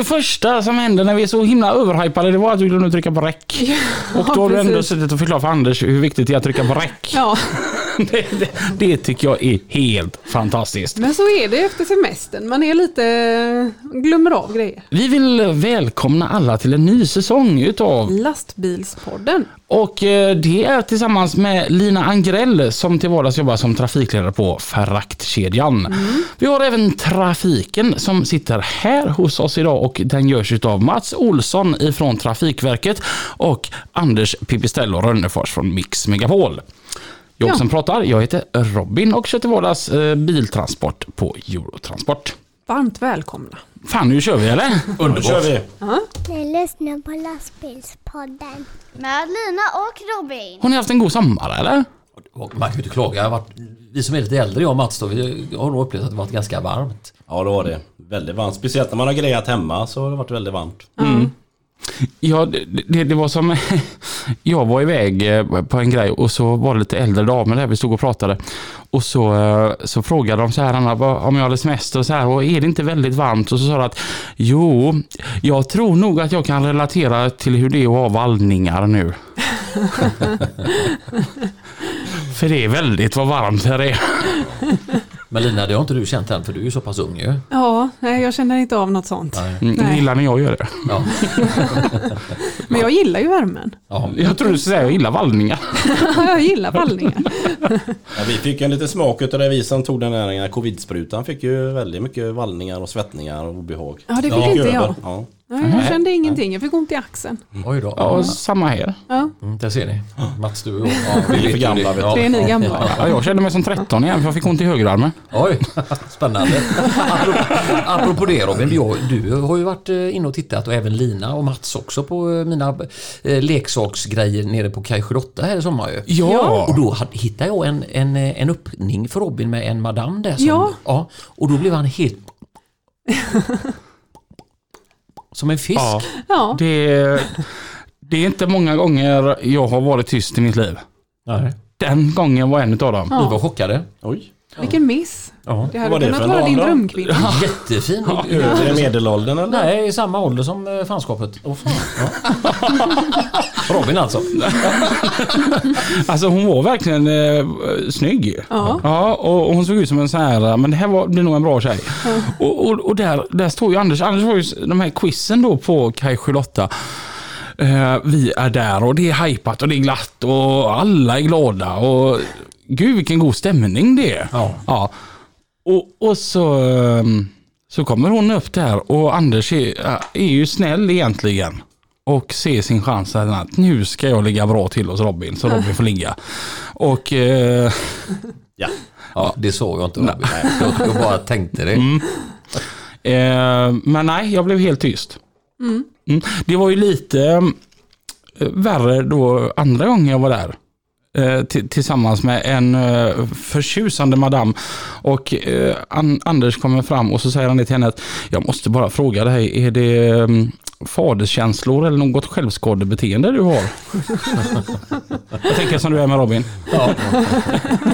Det första som hände när vi är så himla överhypade det var att vi glömde trycka på räck. Och då har du ändå suttit och förklarat för Anders hur viktigt det är att trycka på räck. Ja, Det, det, det tycker jag är helt fantastiskt. men så är det efter semestern. Man är lite... glömmer av grejer. Vi vill välkomna alla till en ny säsong utav Lastbilspodden. och eh, det är tillsammans med Lina Angrell som till vardags jobbar som trafikledare på Fraktkedjan. Vi har även trafiken som sitter här hos oss idag och den görs utav Mats Olsson ifrån Trafikverket och Anders Pipistrello Rönnefors från Mix Megapol. Jag Ja. som pratar, jag heter Robin och kör till vardags eh, biltransport på Eurotransport. Varmt välkomna. Fan, nu kör vi eller? Underbart. kör vi. Ni lyssnar på lastbilspodden. Med Lina och Robin. Har ni haft en god sommar eller? Man kan ju inte klaga. Jag varit, vi som är lite äldre, jag och Mats, då, vi har nog upplevt att det varit ganska varmt. Ja det var det. Väldigt varmt. Speciellt när man har grejat hemma så har det varit väldigt varmt. Ja, det, det, det var som... Jag var iväg eh, på en grej och så var det lite äldre damer där vi stod och pratade. Och så, eh, så frågade de så här Anna, om jag hade semester och så här och är det inte väldigt varmt? Och så sa de att jo, jag tror nog att jag kan relatera till hur det är att ha vallningar nu. För det är väldigt vad varmt här är. Men Lina, det har inte du känt än för du är ju så pass ung ju. Ja, nej, jag känner inte av något sånt. Mm, Nej. Gillar när jag gör det. Ja. Men jag gillar ju värmen. Ja. Jag tror du skulle säga att jag gillar vallningar. jag gillar vallningar. Ja, vi fick en liten smak utav det vi som tog den här covid-sprutan. Fick ju väldigt mycket vallningar och svettningar och obehag. Ja, det fick Ja, inte jag. Ja. Nej, jag kände ingenting. Jag fick ont i axeln. Oj då. Ja, samma här. Ja, Mm, där ser ni. Mats, du och. Ja, vi är för gamla, vet det är ni gamla. Ja, jag kände mig som 13 igen för jag fick ont i högerarmen. Oj, spännande. Apropå, apropå det Robin, jag, du har ju varit eh, inne och tittat och även Lina och Mats också på eh, mina eh, leksaksgrejer nere på Kaj 78 här i sommar ju. Ja. Och då hittade jag en, en, en öppning för Robin med en madam där. Som, Ja. ja. Och då blev han helt... Som en fisk. Ja. Ja, Det, det är inte många gånger jag har varit tyst i mitt liv. Nej. Den gången var en utav dem. Vi var chockade. Oj. Vilken miss. Ja. Det hade det kunnat vara din drömkvinna. Jättefin. Övre medelåldern eller? Nej, i samma ålder som eh, fanskapet. ja. Robin alltså. Alltså hon var verkligen eh, snygg. Ja. Ja, och och hon såg ut som en sån här, men det här var, blir nog en bra tjej. Och, och, och där, där står ju Anders, Anders var ju de här quizen då på Kaj 78. Eh, vi är där och det är hypat och det är glatt och alla är glada och gud vilken god stämning det är. Ja. Ja. Och, och så, ehm, så kommer hon upp där och Anders är, är ju snäll egentligen. Och ser sin chans att nu ska jag ligga bra till hos Robin så Robin får ligga. Och eh, Ja. Ja, det såg jag inte Robin. Jag, jag bara tänkte det. Eh, men nej, jag blev helt tyst. Mm. Det var ju lite eh, värre då andra gången jag var där. Eh, ti- tillsammans med en eh, förtjusande madam. Och eh, An- Anders kommer fram och så säger han det till henne att jag måste bara fråga dig, är det eh, faderskänslor eller något självskadebeteende du har? jag tänker som du är med Robin. Ja.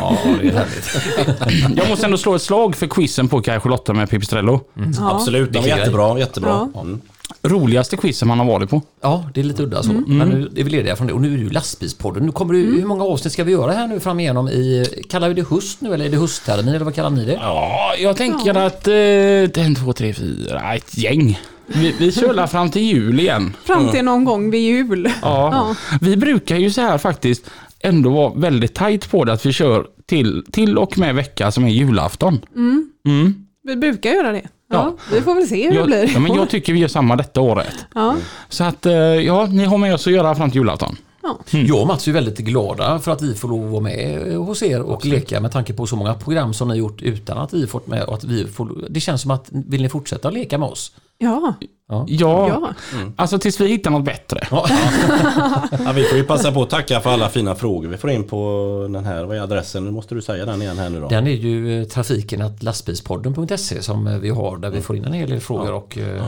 ja, det är härligt. Jag måste ändå slå ett slag för quizen på Kaj Charlotta med Pipistrello. Ja. Absolut, de Vilken jättebra. jättebra. Ja. Mm. Roligaste quizen man har varit på. Ja, det är lite udda så. Men nu är vi lediga från det. Och nu är det ju lastbilspodden. Nu kommer det, Hur många avsnitt ska vi göra här nu fram igenom i... Kallar vi det höst nu eller är det hösttermin eller vad kallar ni det? Ja, jag tänker att eh, en, två, tre, fyra, ett gäng. Vi, vi kör fram till jul igen. Fram till någon gång vid jul. Ja. Ja. Vi brukar ju så här faktiskt ändå vara väldigt tajt på det att vi kör till, till och med vecka som är julafton. Mm. Vi brukar göra det. Ja. Vi får väl se hur det Jag, blir. ja, men jag tycker vi gör samma detta året. ja. Så att eh, ja, ni har med oss att göra fram till julafton. Ja. Jag och Mats är väldigt glada för att vi får lov att vara med hos er och leka med tanke på så många program som ni har gjort utan att vi fått med. Och att vi får, det känns som att vill ni fortsätta leka med oss? Ja, Ja, ja. alltså tills vi hittar något bättre. Ja, Ja, vi får ju passa på att tacka för alla fina frågor vi får in på den här. Vad är adressen? Nu måste du säga den igen här nu då. Den är ju eh, trafiken att lastbilspodden.se som eh, vi har där vi får in en hel del frågor och eh,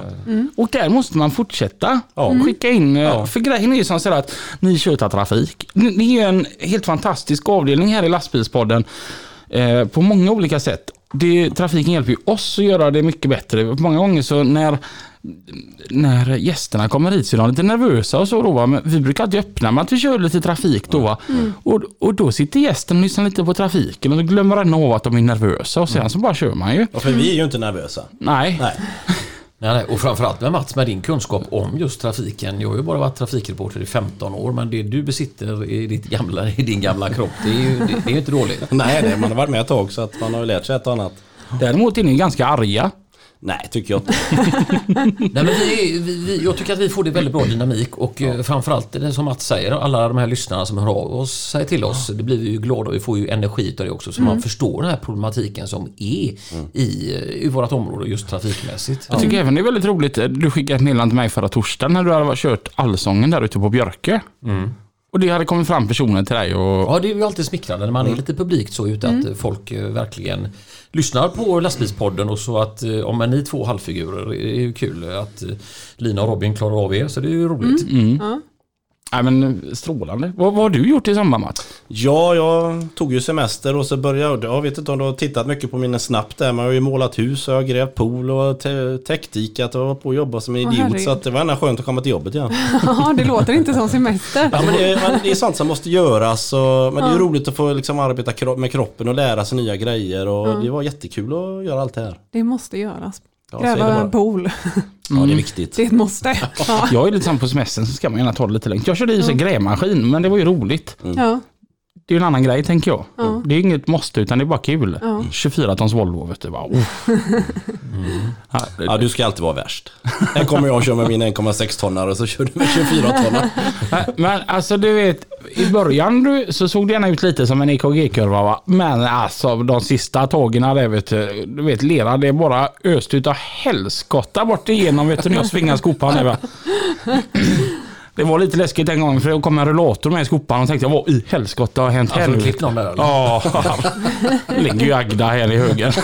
Och där måste man fortsätta Ja. skicka in. Ja. För grejen är ju som så att ni kör trafik. Ni är ju en helt fantastisk avdelning här i lastbilspodden på många olika sätt. Det, trafiken hjälper ju oss att göra det mycket bättre. Många gånger så när när gästerna kommer hit så är de lite nervösa och så då va? Men vi brukar alltid öppna med att vi kör lite trafik då va? Och, och då sitter gästen och lyssnar lite på trafiken och så glömmer den av att de är nervösa och sen så bara kör man ju. Ja, för vi är ju inte nervösa. Nej. Nej. Nej, nej, och framförallt med Mats med din kunskap om just trafiken. Jag har ju bara varit trafikreporter i 15 år men det du besitter i, ditt gamla, i din gamla kropp det är ju, det, det är inte dåligt. Nej, det, man har varit med ett tag så att man har lärt sig ett och annat. Däremot är ni ganska arga. Nej, tycker jag inte. Nej, men vi, vi, vi, jag tycker att vi får det väldigt bra dynamik och ja. framförallt det som Mats säger, alla de här lyssnarna som hör av oss, säger till oss, det blir vi ju glada och vi får ju energi av det också så man förstår den här problematiken som är i, i vårt område just trafikmässigt. Jag tycker även det är väldigt roligt. Du skickade ett meddelande till mig förra torsdagen när du hade kört allsången där ute på Björke. Och det hade kommit fram personer till dig och Ja, det är ju alltid smickrande när man är lite publikt så ute att folk eh, verkligen lyssnar på lastbilspodden och så att eh, om ni två halvfigurer är ju kul att eh, Lina och Robin klarar av er så det är ju roligt. Nej men strålande. Vad, vad har du gjort i samband med? Ja, jag tog ju semester och så började jag, jag vet inte om du har tittat mycket på mina snabbt där, men jag har ju målat hus och jag har grävt pool och täckdikat och var på att jobba som en idiot. herregud. så att det var ändå skönt att komma till jobbet igen. ja, det låter inte som semester. Ja, men det, är, men det är sånt som måste göras. Och, men det är ju roligt att få liksom arbeta kro- med kroppen och lära sig nya grejer. Och Det var jättekul att göra allt det här. Det måste göras. Ja, Gräva bara. en Ja, det är viktigt. Det är ett måste. Ja. Jag är lite samma på semestern så ska man gärna ta det lite lugnt. Jag körde i sig grävmaskin men det var ju roligt. Ja. Det är ju en annan grej tänker jag. Ja. Det är inget måste utan det är bara kul. Ja. 24 tons Volvo vet du. Bara, oh. ja, Ja, du ska alltid vara värst. Här kommer jag och kör med min 1,6 tonnare och så kör du med 24 tonnare. Men- alltså du vet, i början du, så såg det gärna ut lite som en EKG-kurva va. Men alltså de sista tagen där vet du, du vet lera det är bara öst utav helskotta bort igenom vet du när jag svingar skopan. Det var lite läskigt en gång för det kom en rullator med i skopan och tänkte jag vad i helskotta har hänt här Alltså, nu? klippt någon där eller? Ja, ligger ju Agda här i högen.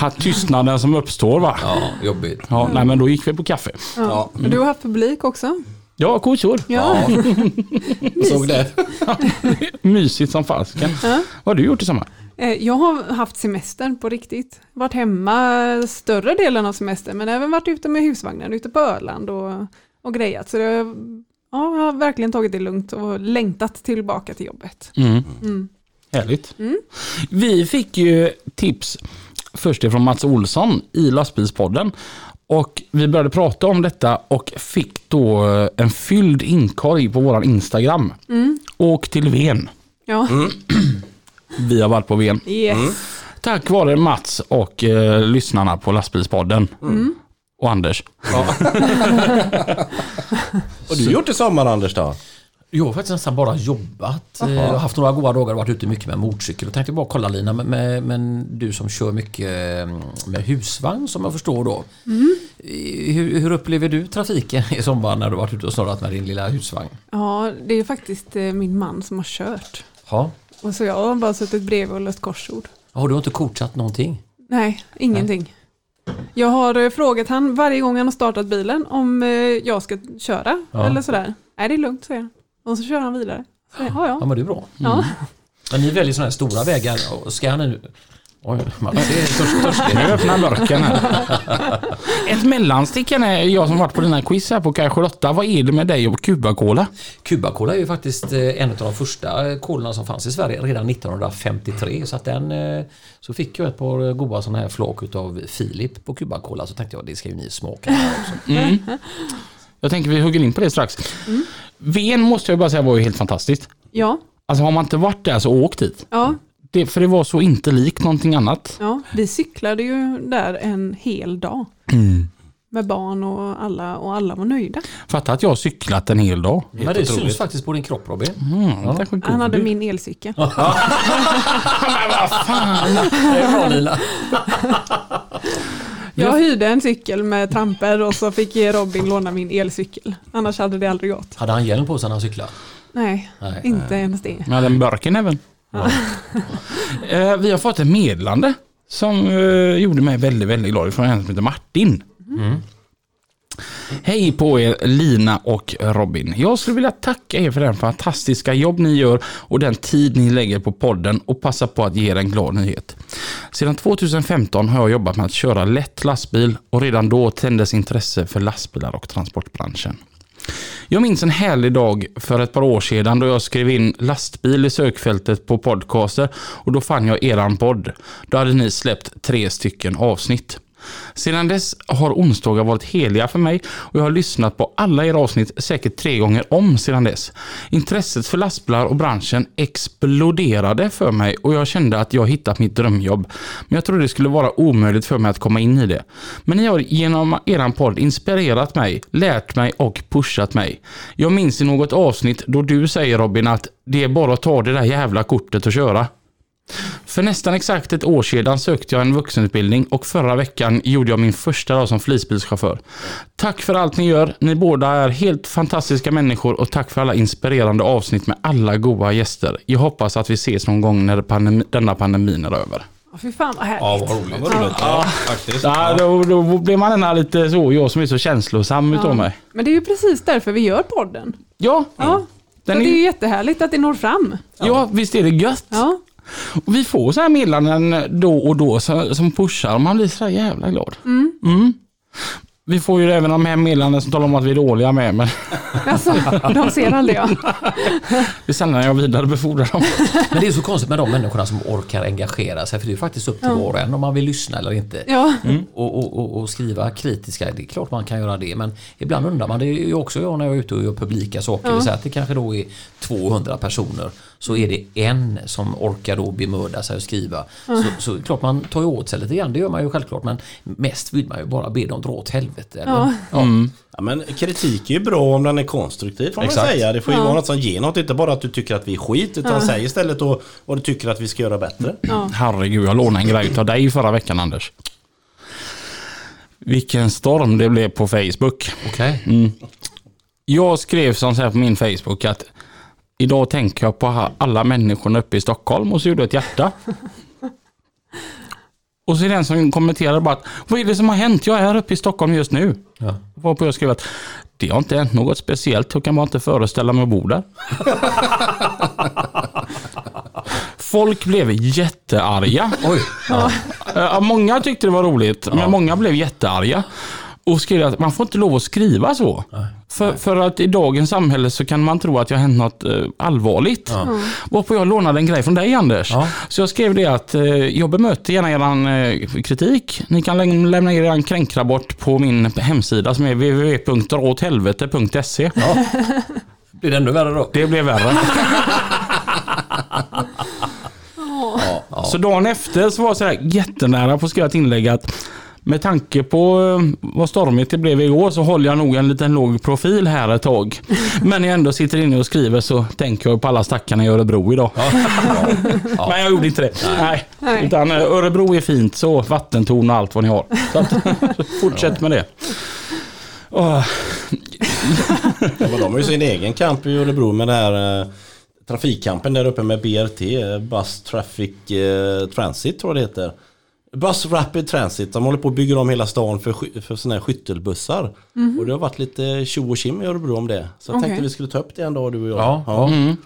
Ha, Tystnaden som uppstår va. Ja, jobbigt. Ja, nej men då gick vi på kaffe. Ja, Men du har haft publik också? Ja, kossor. Ja. såg det. Mysigt som fasken. Vad har du gjort i sommar? Eh, Jag har haft semester på riktigt. Varit hemma större delen av semestern men även varit ute med husvagnen ute på Öland och, och grejat. Så det, ja, jag har verkligen tagit det lugnt och längtat tillbaka till jobbet. Mm. Mm. Härligt. Vi fick ju tips först ifrån Mats Olsson i lastbilspodden. Och vi började prata om detta och fick då en fylld inkorg på våran Instagram. Åk till Ven. Ja, Vi har varit på Ven. yes. Tack vare Mats och eh, lyssnarna på lastbilspodden. Och Anders. Och du har gjort i sommar Anders då? Jag har faktiskt nästan bara jobbat. Jag har haft några goda dagar och varit ute mycket med motorcykel. Och tänkte bara kolla Lina, men, men, men du som kör mycket eh, med husvagn som jag förstår då. Eh, Hur, hur upplever du trafiken i sommar när du varit ute och snurrat med din lilla husvagn? Ja, det är faktiskt eh, min man som har kört. Ja. Och så jag har bara suttit bredvid och löst korsord. Har du inte coachat någonting? Nej, ingenting. Jag har eh, frågat han varje gång han har startat bilen om eh, jag ska köra Ja. eller sådär. Nej, det är lugnt säger han. Och så kör han vidare. Så, ja, Ja, ja. men det är bra. ja. Men ni väljer sådana här stora vägar. Och Ska nu... Oj, man ser törst, törstig. Nu öppnar burken här. Ett mellanstick är jag som varit på dina quiz här på Kanske 8. Vad är det med dig och Cuba-Cola? Cuba-Cola är ju faktiskt eh, en av de första kolorna som fanns i Sverige redan 1953. Så att den eh, så fick jag ett par goda sådana här flak utav Filip på Cuba-Cola. Så tänkte jag det ska ju ni smaka här också. Mm. Jag tänker vi hugger in på det strax. Ven måste jag bara säga var ju helt fantastiskt. ja, Alltså har man inte varit där så åk dit. ja, Det, för det var så inte likt någonting annat. ja. Vi cyklade ju där en hel dag. med barn och alla, och alla var nöjda. Fatta att jag har cyklat en hel dag. Men det syns faktiskt på din kropp Robin. Mm, god Han hade du. min elcykel. Det är bra Lina. Jag hyrde en cykel med tramper och så fick Robin låna min elcykel. Annars hade det aldrig gått. Hade han hjälm på sig när han cyklade? Nej, Nej. inte ens det. Jag hade en burken även. Eh, vi har fått ett meddelande som eh, gjorde mig väldigt, väldigt glad från en som heter Martin. Hej på er Lina och Robin. Jag skulle vilja tacka er för den fantastiska jobb ni gör och den tid ni lägger på podden och passa på att ge er en glad nyhet. Sedan 2015 har jag jobbat med att köra lätt lastbil och redan då tändes intresse för lastbilar och transportbranschen. Jag minns en härlig dag för ett par år sedan då jag skrev in lastbil i sökfältet på podcaster och då fann jag eran podd. Då hade ni släppt tre stycken avsnitt. Sedan dess har onsdagar varit heliga för mig och jag har lyssnat på alla era avsnitt säkert tre gånger om sedan dess. Intresset för lastbilar och branschen exploderade för mig och jag kände att jag hittat mitt drömjobb. Men jag trodde det skulle vara omöjligt för mig att komma in i det. Men ni har genom eran podd inspirerat mig, lärt mig och pushat mig. Jag minns i något avsnitt då du säger Robin att det är bara att ta det där jävla kortet och köra. För nästan exakt ett år sedan sökte jag en vuxenutbildning och förra veckan gjorde jag min första dag som flisbilschaufför. Tack för allt ni gör. Ni båda är helt fantastiska människor och tack för alla inspirerande avsnitt med alla goa gäster. Jag hoppas att vi ses någon gång när pandemi, denna pandemin är över. Ja, fy fan vad härligt. Ja, vad roligt. Vad roligt. Ja, faktiskt. Ja, då, då blir man gärna lite så, jag som är så känslosam utav mig. Men det är ju precis därför vi gör podden. Ja, Ja, den så det är ju är, jättehärligt att det når fram. ja, visst är det gött. Ja, Och vi får så här meddelanden då och då så- som pushar och man blir så här jävla glad. Mm. Vi får ju även de här meddelanden som talar om att vi är dåliga med, men alltså, de ser aldrig jag. det är sällan jag vidarebefordrar dem. Men det är så konstigt med de människorna som orkar engagera sig för det är ju faktiskt upp till var och en om man vill lyssna eller inte. Ja, Och, och, och, och skriva kritiska, det är klart man kan göra det men ibland undrar man, det är ju också jag när jag är ute och gör publika saker, det vill säga att det kanske då är 200 personer så är det en som orkar då bemöda sig och skriva. Så, så klart man tar ju åt sig lite grann, det gör man ju självklart men mest vill man ju bara be dem dra åt helvete. Eller? Ja. Ja. Ja, men kritik är ju bra om den är konstruktiv får man Exakt. säga. Det får ju Ja. vara något som ger något. Inte bara att du tycker att vi är skit utan säg istället då vad du tycker att vi ska göra bättre. Herregud, jag lånade en grej av dig förra veckan Anders. Vilken storm det blev på Facebook. Okej. Jag skrev som så här på min Facebook att idag tänker jag på alla människorna uppe i Stockholm och så gjorde jag ett hjärta. Och så är det en som kommenterade bara att vad är det som har hänt? Jag är här uppe i Stockholm just nu. Ja. Varpå jag skrev att det har inte hänt något speciellt. Jag kan bara inte föreställa mig att bo där. Folk blev jättearga. Oj. Ja. Ja, många tyckte det var roligt, men många blev jättearga. Och skrev att man får inte lov att skriva så. För, för att i dagens samhälle så kan man tro att jag har hänt något eh, allvarligt. Varpå jag lånade en grej från dig Anders. Ja. Så jag skrev det att eh, jag bemöter gärna eran eh, kritik. Ni kan lä- lämna er en kränkrapport på min hemsida som är www.dråthelvete.se. Blir det ännu värre då? Det blev värre. Ja. Ja. Så dagen efter så var jag så här jättenära på att skriva ett inlägg att med tanke på eh, vad stormigt det blev igår så håller jag nog en liten låg profil här ett tag. Men när jag ändå sitter inne och skriver så tänker jag på alla stackarna i Örebro idag. Men jag gjorde inte det. Nej. Nej. Utan eh, Örebro är fint så, vattentorn och allt vad ni har. Så att, fortsätt med det. Åh, Ja, men de har ju sin egen kamp i Örebro med det här eh, trafikkampen där uppe med BRT, Bus Traffic eh, Transit tror jag det heter. Bus Rapid Transit, de håller på att bygga om hela stan för, för sådana här skyttelbussar. Och det har varit lite tjo och tjim i Örebro om det. Så jag Okej. tänkte vi skulle ta upp det en dag du och jag. Ja,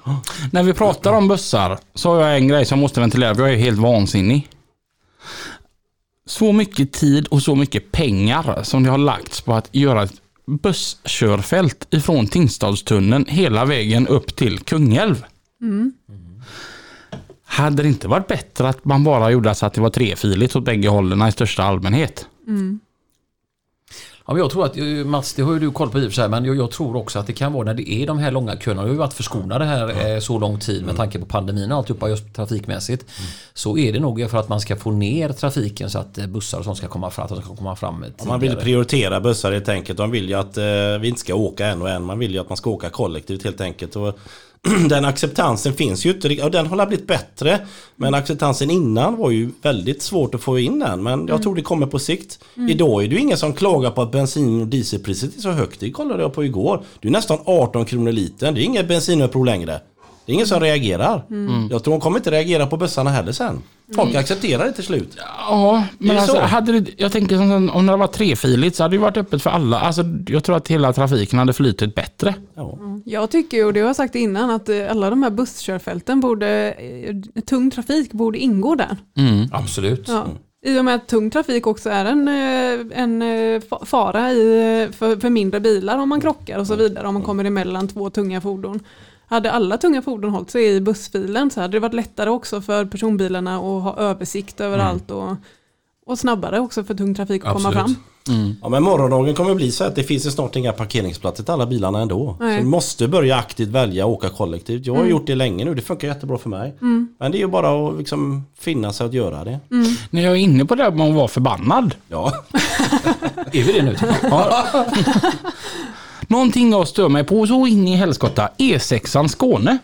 ja. När vi pratar om bussar så har jag en grej som jag måste ventilera, för jag är helt vansinnig. Så mycket tid och så mycket pengar som det har lagts på att göra ett busskörfält ifrån Tingstadstunneln hela vägen upp till Kungälv. Hade det inte varit bättre att man bara gjorde så att det var trefiligt åt bägge hållen i största allmänhet? Ja, men jag tror att, eh, Mats, det har ju du koll på i och för sig, men jag, jag tror också att det kan vara när det är de här långa köerna. Vi har ju varit förskonade här eh, så lång tid med tanke på pandemin och alltihopa just trafikmässigt. Så är det nog för att man ska få ner trafiken så att eh, bussar och sånt ska komma fram, att de ska komma fram tidigare. Man vill prioritera bussar helt enkelt. De vill ju att eh, vi inte ska åka en och en. Man vill ju att man ska åka kollektivt helt enkelt. Och den acceptansen finns ju inte. Och den har blivit bättre. Men acceptansen innan var ju väldigt svårt att få in den. Men jag tror det kommer på sikt. Idag är det ju ingen som klagar på att bensin och dieselpriset är så högt. Det kollade jag på igår. Det är nästan 18 kronor litern. Det är inget bensinuppror längre. Det är ingen som reagerar. Jag tror de kommer inte reagera på bussarna heller sen. Folk accepterar det till slut. Ja, men alltså, så. hade det, jag tänker som, om det var trefiligt så hade det varit öppet för alla. Alltså, jag tror att hela trafiken hade flyttit bättre. Ja. Jag tycker och det har jag sagt innan, att eh, alla de här busskörfälten borde, eh, tung trafik borde ingå där. Mm. Absolut. Ja. I och med att tung trafik också är en, eh, en fa- fara i, för, för mindre bilar om man krockar och så vidare, om man kommer emellan två tunga fordon. Hade alla tunga fordon hållit sig i bussfilen så hade det varit lättare också för personbilarna att ha översikt över allt och, och snabbare också för tung trafik att komma Absolut. fram. Ja men morgondagen kommer bli så att det finns snart inga parkeringsplatser till alla bilarna ändå. Nej. Så vi måste börja aktivt välja att åka kollektivt. Jag har gjort det länge nu, det funkar jättebra för mig. Men det är ju bara att liksom finna sig att göra det. När jag är inne på det här med att vara förbannad. Ja. Är vi det nu? jag? Någonting jag stör mig på så in i helskotta. E6an Skåne.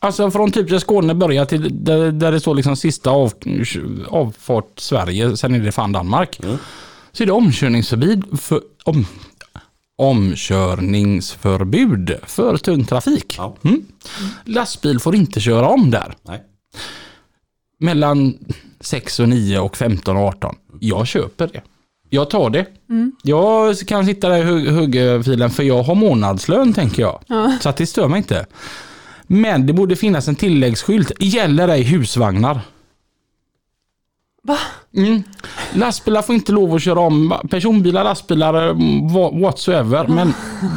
Alltså från typ där Skåne börjar till där, där det står liksom sista av, avfart Sverige, sen är det fan Danmark. Så är det omkörningsförbud för, om, omkörningsförbud för tung trafik. Ja. Mm. Lastbil får inte köra om där. Nej. Mellan 6 och 9 och 15 och 18. Jag köper det. Jag tar det. Jag kan sitta där i hugg- huggfilen för jag har månadslön tänker jag. Så att det stör mig inte. Men det borde finnas en tilläggsskylt. Gäller ej husvagnar. Va? Mm. Lastbilar får inte lov att köra om. Personbilar, lastbilar, mm, wha- whatsoever. Men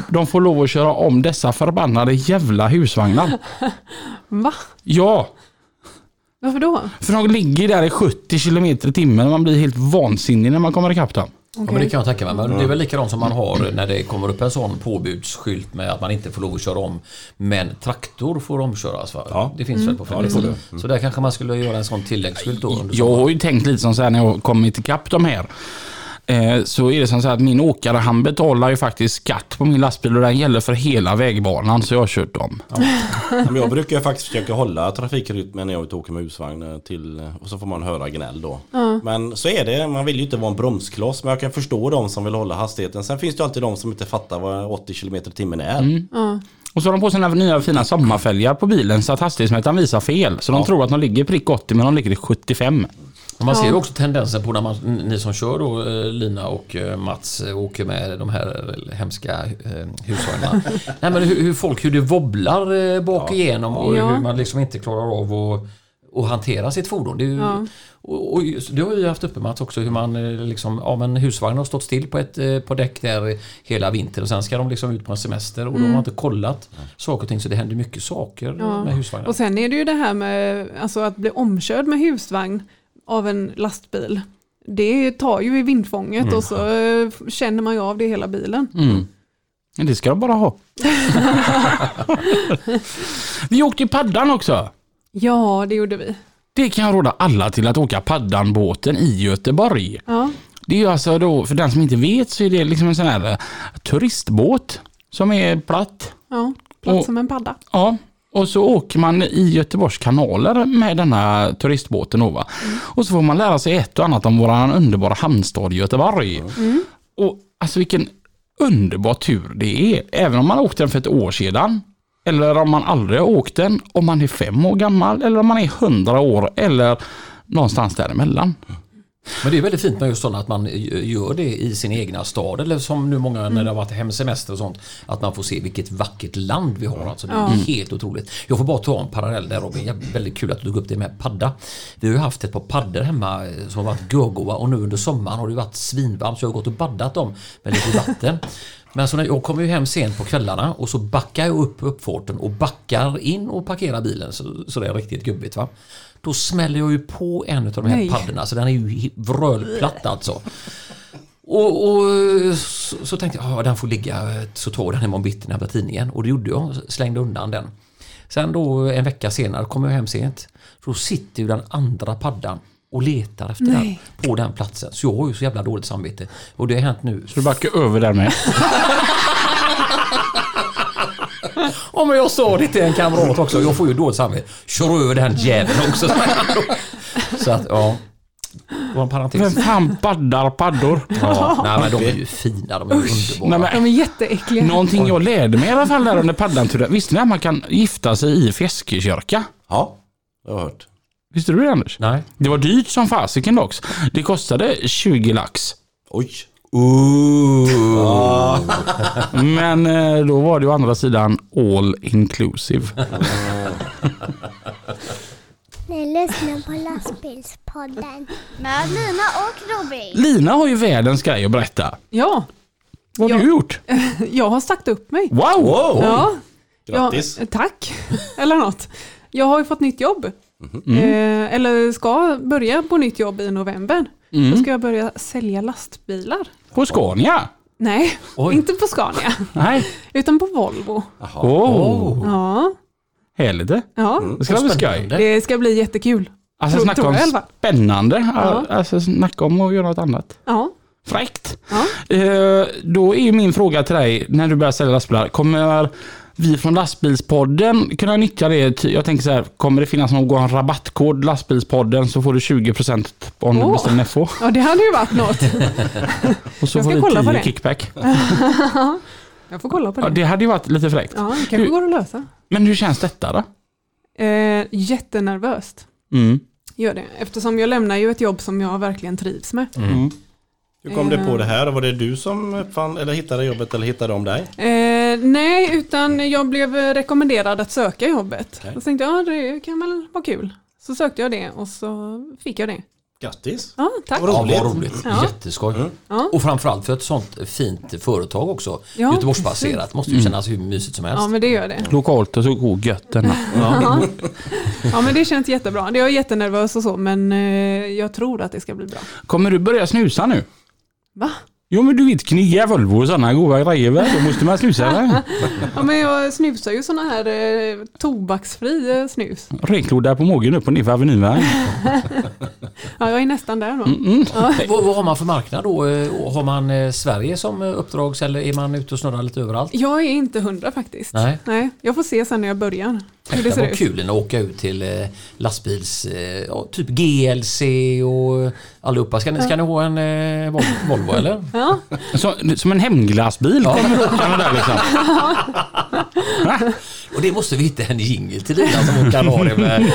de får lov att köra om dessa förbannade jävla husvagnar. Va? Ja, Varför då? för de ligger där i 70 km i timmen och man blir helt vansinnig när man kommer ikapp dem. Ja, men det kan jag tänka mig. Men det är väl likadant som man har när det kommer upp en sån påbudsskylt med att man inte får lov att köra om. Men traktor får omköras. Va? Ja. Det finns väl på Ja, det får fältet. Så där kanske man skulle göra en sån tilläggsskylt då. Jag har ju tänkt lite som så här när jag kommit ikapp de här. Eh, så är det som så här att min åkare han betalar ju faktiskt skatt på min lastbil och den gäller för hela vägbanan så jag har kört dem. Men jag brukar faktiskt försöka hålla trafikrytmen när jag ute åker med husvagn eh, till, och så får man höra gnäll då. Men så är det, man vill ju inte vara en bromskloss men jag kan förstå de som vill hålla hastigheten. Sen finns det ju alltid de som inte fattar vad 80 km i timmen är. Och så har de på sina nya fina sommarfälgar på bilen så att hastighetsmätaren visar fel. Så de tror att de ligger prick 80 men de ligger i 75. Och man ser ju Ja. också tendensen på när man, ni som kör då eh, Lina och eh, Mats eh, åker med de här hemska husvagnarna. Nej men hur, hur folk, hur det wobblar bak igenom och Ja. hur man liksom inte klarar av att att hantera sitt fordon. Det, är ju, Ja. och, och, just- det har vi haft uppe Mats också hur man liksom, ja men husvagnen har stått still på ett på däck där hela vintern och sen ska de liksom ut på en semester och de har inte kollat saker och ting så det händer mycket saker Ja. med husvagnar. Och sen är det ju det här med alltså att bli omkörd med husvagn av en lastbil. Det tar ju i vindfånget och så eh, känner man ju av det hela bilen. Mm. Men Det ska de bara ha. vi åkte i paddan också. Ja, det gjorde vi. Det kan jag råda alla till att åka paddanbåten i Göteborg. Ja, Det är ju alltså då, för den som inte vet så är det liksom en sån här eh, turistbåt som är platt. ja plats Och- som en padda. Ja, och så åker man i Göteborgs kanaler med denna turistbåten då, va? Och så får man lära sig ett och annat om våran underbara hamnstad Göteborg. Och alltså vilken underbar tur det är. Även om man åkte den för ett år sedan. Eller om man aldrig har åkt den. Om man är fem år gammal eller om man är hundra år. Eller någonstans däremellan. Men det är väldigt fint med just sådana att man gör det i sin egna stad eller som nu många när det har varit hemsemester och sånt att man får se vilket vackert land vi har. Alltså, det är helt otroligt. Jag får bara ta en parallell där Robin. Ja, Väldigt kul att du tog upp det med padda. Vi har ju haft ett par paddor hemma eh, som har varit görgoa och nu under sommaren har det varit svinvarmt så jag har gått och baddat dem med lite vatten. Men så när jag kommer ju hem sent på kvällarna och så backar jag upp uppfarten och backar in och parkerar bilen så, så det är riktigt gubbigt va. Då smäller jag ju på en av de här Nej. paddorna så den är ju vrölplatt alltså. Och, och så, så tänkte jag, ja den får ligga, så tar den imorgon bitti när jag tidningen. Och det gjorde jag, slängde undan den. Sen då en vecka senare kommer jag hem sent. Då sitter ju den andra paddan och letar efter Nej. den på den platsen. Så jag har ju så jävla dåligt samvete. Och det har hänt nu. Så du backar över där med. Ja men jag sa det till en kamrat också. Jag får ju dåligt samvete. Kör över den jäveln också. Så att ja. Det var en parentes. Vem fan paddar paddor? Ja, nej men de är ju fina. De är ju underbara. Nej, men, De är jätteäckliga. någonting jag lärde mig i alla fall där under paddanturen. Visste ni att man kan gifta sig i Fjäskekyrka? Ja, jag har hört. Visste du det Anders? Nej. Det var dyrt som fasiken dock. Det kostade 20 lax. Oj. Men eh, då var det å andra sidan all inclusive. Ni lyssnar på lastbilspodden. Med Lina och Robin. Lina har ju världens grej att berätta. Ja, Vad har Ja. du gjort? jag har sagt upp mig. Wow! Wow! Ja, Grattis. Ja, tack, eller något. Jag har ju fått nytt jobb. Mm. Eh, eller ska börja på nytt jobb i november. Mm. Då ska jag börja sälja lastbilar. På Scania? Nej, Oj. inte på Scania, Nej. utan på Volvo. Åh, oh, Ja, härligt det. ja. Det ska bli skoj. Spännande. det ska bli jättekul. Alltså Tror- snacka tror om jag i alla fall. spännande. Ja. Alltså snacka om att göra något annat. Ja, Fräckt. ja. Eh, då är ju min fråga till dig, när du börjar sälja lastbilar, kommer vi från lastbilspodden kunna nyttja det? Jag tänker så här, kommer det finnas någon rabattkod lastbilspodden så får du 20% om du Åh. beställer FH. ja det hade ju varit något. Och så Jag får ska vi kolla på 10 det. kickback. Jag får kolla på Ja, det. det hade ju varit lite fräckt. Ja, det kanske går att lösa. Men hur känns detta då? Eh, jättenervöst Mm. gör det. Eftersom jag lämnar ju ett jobb som jag verkligen trivs med. Mm. Hur kom det på det här? Var det du som uppfann eller hittade jobbet eller hittade de dig? Eh, nej, utan jag blev rekommenderad att söka jobbet. Okej. Så tänkte jag, ja, det kan väl vara kul. Så sökte jag det och så fick jag det. Grattis! Ja, tack. Vad Ja, roligt. vad roligt. Ja. Jätteskoj. Ja. Och framförallt för ett sånt fint företag också. Ja, Göteborgsbaserat. Måste ju kännas hur mysigt som helst. Ja, men det gör det. Lokalt och så god gött denna. Ja. ja, men det känns jättebra. Jag är jättenervös och så, men eh, jag tror att det ska bli bra. Kommer du börja snusa nu? Va? Jo men du vet knya Volvo och sådana goda grejer väl? Då måste man snusa eller? Ja, men jag snusar ju sådana här eh, tobaksfri eh, snus. Renklodda på magen upp och ner för Avenyn va? Ja, jag är nästan där då. Mm. Vad, vad har man för marknad då? Eh, Har man eh, Sverige som eh, uppdrags eller är man ute och snurrar lite överallt? Jag är inte hundra faktiskt. Nej. Nej, jag får se sen när jag börjar. Hur det ser var ut. kul att åka ut till eh, lastbils, eh, ja, typ GLC och allihopa. Ska ni, ska ni ha en eh, Vol- Volvo eller? Ja, Så, som en hemglassbil Ja. kommer den där liksom. Och det måste vi hitta en jingel till Lina som hon kan ha det med.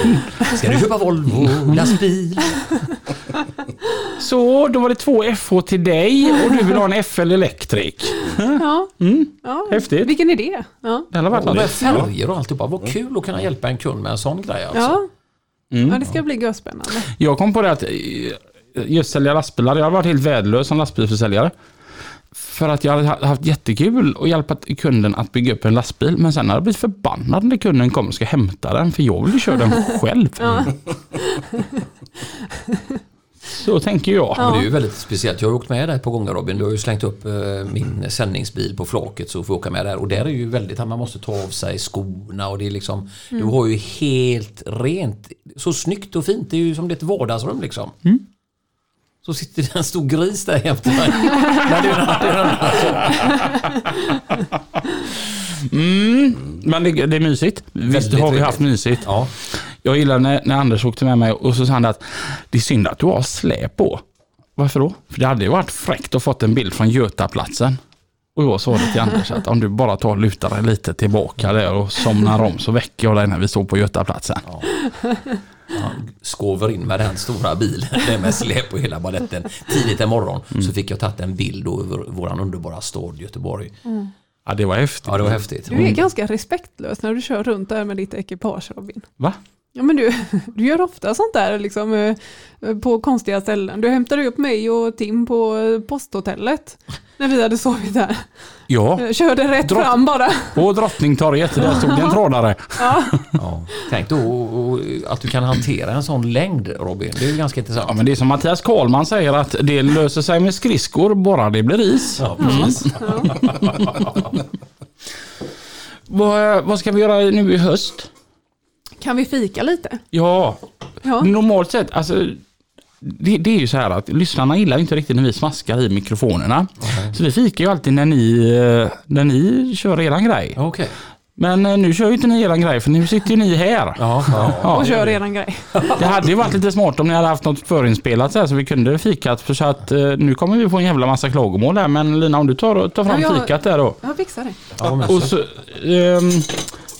Ska du köpa Volvo lastbil? Så då var det två FH till dig och du vill ha en FL Electric. ja. Mm. ja. Häftigt. Vilken idé. Ja, Det hade varit Och med färger och alltihopa. Vad kul att kunna hjälpa en kund med en sån grej alltså. ja. Mm. ja det ska bli görspännande. Jag kom på det att eh, just sälja lastbilar, jag har varit helt värdelös som lastbilsförsäljare. För att jag hade ha- haft jättekul och hjälpa kunden att bygga upp en lastbil. Men sen har jag blivit förbannad när kunden kommer och ska hämta den. För jag vill ju köra den själv. Ja. Så tänker jag. Ja. Men det är ju väldigt speciellt. Jag har åkt med dig på gånger Robin. Du har ju slängt upp eh, min sändningsbil på flaket så får jag åka med där. Och där är ju väldigt att man måste ta av sig skorna och det är liksom Du har ju helt rent. Så snyggt och fint. Det är ju som ett vardagsrum liksom. Så sitter det en stor gris där jämte mig. Nej, det är den- Mm, men det, det är mysigt. Visst har vi haft mysigt. Ja. Jag gillar när, när Anders åkte med mig och så sa han att det är synd att du har släp på. Varför då? För det hade ju varit fräckt att fått en bild från Götaplatsen. Och jag sa det till Anders att om du bara tar och lutar dig lite tillbaka där och somnar om så väcker jag dig när vi står på Götaplatsen. Han skover in med den stora bilen med släp och hela baletten. Tidigt en morgon så fick jag tagit en bild över våran underbara stad Göteborg. Ja, det var häftigt. Ja, det var häftigt. Du är ganska respektlös när du kör runt där med ditt ekipage Robin. Va? Ja men du, du gör ofta sånt där liksom eh, på konstiga ställen. Du hämtade upp mig och Tim på eh, posthotellet när vi hade sovit där. Ja, Jag körde rätt Drott- fram bara. på Drottningtorget, där stod det en trådare. Ja. Ja. Tänk då att du kan hantera en sån längd Robin. Det är ju ganska intressant. Ja, men det är som Mattias Karlman säger att det löser sig med skridskor bara det blir is. Ja, precis. Vad, vad ska vi göra nu i höst? Kan vi fika lite? Ja, Ja. normalt sett, alltså det, det är ju så här att lyssnarna gillar inte riktigt när vi smaskar i mikrofonerna. Så vi fikar ju alltid när ni, eh, när ni kör eran grej. Okej. Men eh, nu kör ju inte ni eran grej för nu sitter ju ni här. Ja, ja. Ja, Och kör redan grej. det hade ju varit lite smart om ni hade haft något förinspelat så, här, så vi kunde fikat. För så att eh, nu kommer vi få en jävla massa klagomål där. Men Lina om du tar, tar fram Ja, jag- fikat där då. Jag fixar det. ja Och så. så ehm,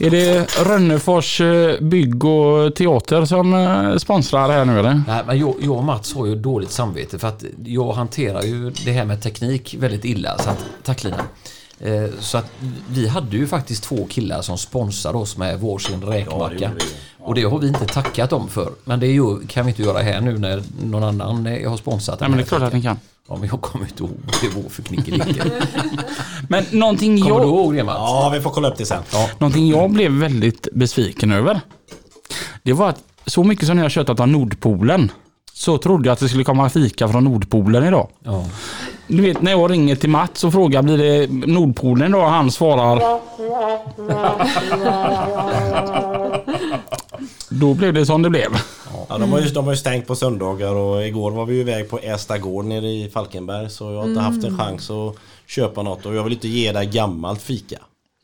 är det Rönnefors eh, bygg och teater som eh, sponsrar här nu eller? Nej, men jag, jag och Mats har ju dåligt samvete för att jag hanterar ju det här med teknik väldigt illa. Så att, tack Lina. Eh, Så att vi hade ju faktiskt två killar som sponsrade oss med varsin räkmacka. gjorde vi. och det har vi inte tackat dem för. Men det ju, kan vi inte göra här nu när någon annan har sponsrat Nej men det är klart att ni kan. Ja, men jag kommer inte ihåg vad det var för knickelicke. Men någonting Kommer du jag, ihåg det Mats? Ja, vi får kolla upp det sen. Ja. någonting jag blev väldigt besviken över. Det var att så mycket som ni har köttat av Nordpolen så trodde jag att det skulle komma fika från Nordpolen idag. Ja. Du vet när jag ringer till Mats och frågar blir det Nordpolen idag? Han svarar Då blev det som det blev. Ja, de, har ju, de har ju stängt på söndagar och igår var vi ju iväg på Ästa gård nere i Falkenberg så jag har inte haft en chans att köpa något och jag vill inte ge dig gammalt fika.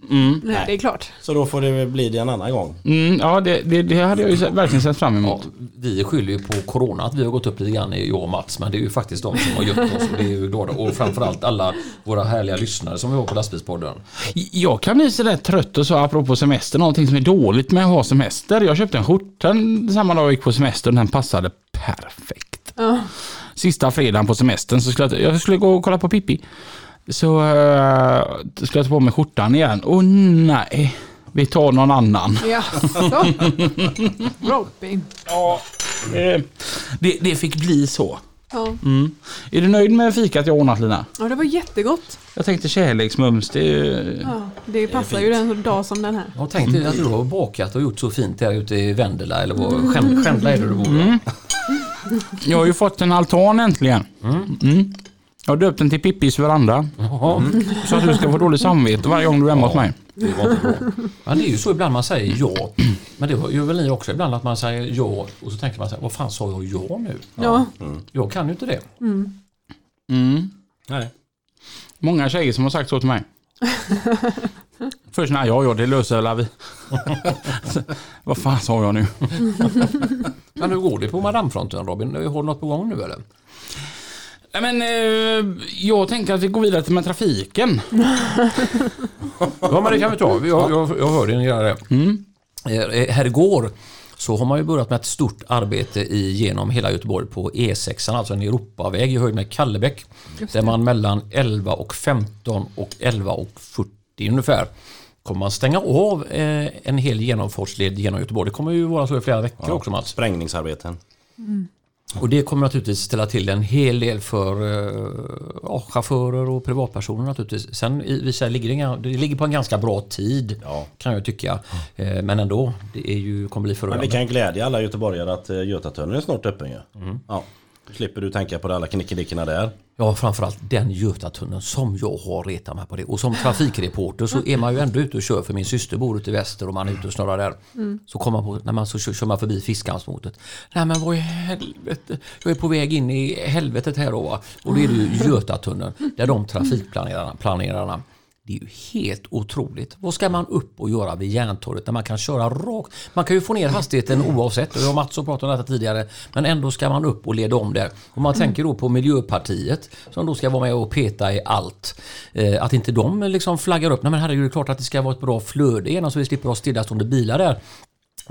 Nej, det är klart. Så då får det bli det en annan gång. Mm, ja, det, det, det hade jag ju verkligen sett fram Ja, emot. vi skyller ju på corona att vi har gått upp lite grann, jag och Mats, men det är ju faktiskt de som har gött oss och det är ju glada. Och framförallt alla våra härliga lyssnare som vi har på Lastbilspodden. Jag kan bli sådär trött och så apropå semester, någonting som är dåligt med att ha semester. Jag köpte en skjorta samma dag jag gick på semester och den passade perfekt. Ja. Sista fredagen på semestern så skulle jag, jag skulle gå och kolla på Pippi. Så uh, skulle jag ta på mig skjortan igen. Och nej, vi tar någon annan. Jaså? Robin. Ja, eh, det, det fick bli så. Ja. Mm. Är du nöjd med fikat jag ordnat Lina? ja, det var jättegott. Jag tänkte kärleksmums, det är, Ja, det passar ju en dag som den här. Jag tänkte att du har bakat och gjort så fint där ute i Vendela eller vad, Skänd- Skändla är det du bor va? Jag har ju fått en altan äntligen. Mm. Jag har döpt den till Pippis veranda. Jaha, Så att du ska få dåligt samvete varje gång du är hemma hos mig. det var inte bra. Men det är ju så ibland man säger ja. Men det gör väl ni också ibland att man säger ja och så tänker man så här, vad fan sa jag ja nu? Ja, Jag kan ju inte det. Mm. Nej. Många tjejer som har sagt så till mig. Först när ja, ja, det löser väl vi. Vad fan sa jag nu? Men hur går det på Madamefronten Robin? Har du något på gång nu eller? Nej men, eh, jag tänker att vi går vidare till med trafiken. Ja men det kan vi ta. Jag, jag, jag hörde ni göra det. Mm. Eh, Här igår så har man ju börjat med ett stort arbete i, genom hela Göteborg på E6, alltså en Europaväg i höjd med Kallebäck. Där man mellan 11 och 15 och 11 och 40 ungefär kommer man stänga av eh, en hel genomfartsled genom Göteborg. Det kommer ju vara så i flera veckor också Mats. Sprängningsarbeten. Och det kommer naturligtvis ställa till en hel del för eh, ja, chaufförer och privatpersoner naturligtvis. Sen i vissa ligger det, det ligger på en ganska bra tid Ja. kan jag tycka. Eh, men ändå, det är ju, kommer bli Men förödande. vi kan glädja alla göteborgare att eh, Götatunneln är snart öppen ju. Ja. Då slipper du tänka på alla knickedickorna där. Ja, framförallt den Götatunneln som jag har retat mig på det. Och som trafikreporter så är man ju ändå ute och kör för min syster bor ute i väster och man är ute och snurrar där. Så kommer man på, när man så kör, kör man förbi Fiskhamnsmotet. Nej men vad i helvete, jag är på väg in i helvetet här då va. Och då är det ju Götatunneln där de trafikplanerarna, planerarna det är ju helt otroligt. Vad ska man upp och göra vid Järntorget när man kan köra rakt? Man kan ju få ner hastigheten oavsett. Och jag och Mats har pratat om detta tidigare. Men ändå ska man upp och leda om där. Och man tänker då på Miljöpartiet som då ska vara med och peta i allt. Eh, att inte de liksom flaggar upp. Nej men herregud, det är klart att det ska vara ett bra flöde igen så vi slipper ha stillastående bilar där.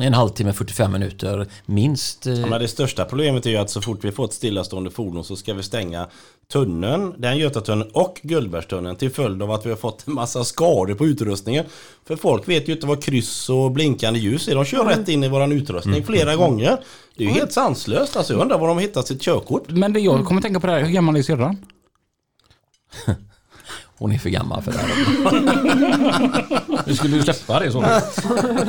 En halvtimme, 45 minuter minst. eh, Ja, men det största problemet är ju att så fort vi får ett stillastående fordon så ska vi stänga tunneln, den Götatunneln och Gullbergstunneln till följd av att vi har fått en massa skador på utrustningen. För folk vet ju inte vad kryss och blinkande ljus är. De kör rätt in i våran utrustning flera gånger. Det är ju helt sanslöst. Alltså, jag undrar var de har hittat sitt körkort. Men det jag kommer tänka på det här, hur gammal är syrran? Hon är för gammal för det här. Nu skulle du släppa det så.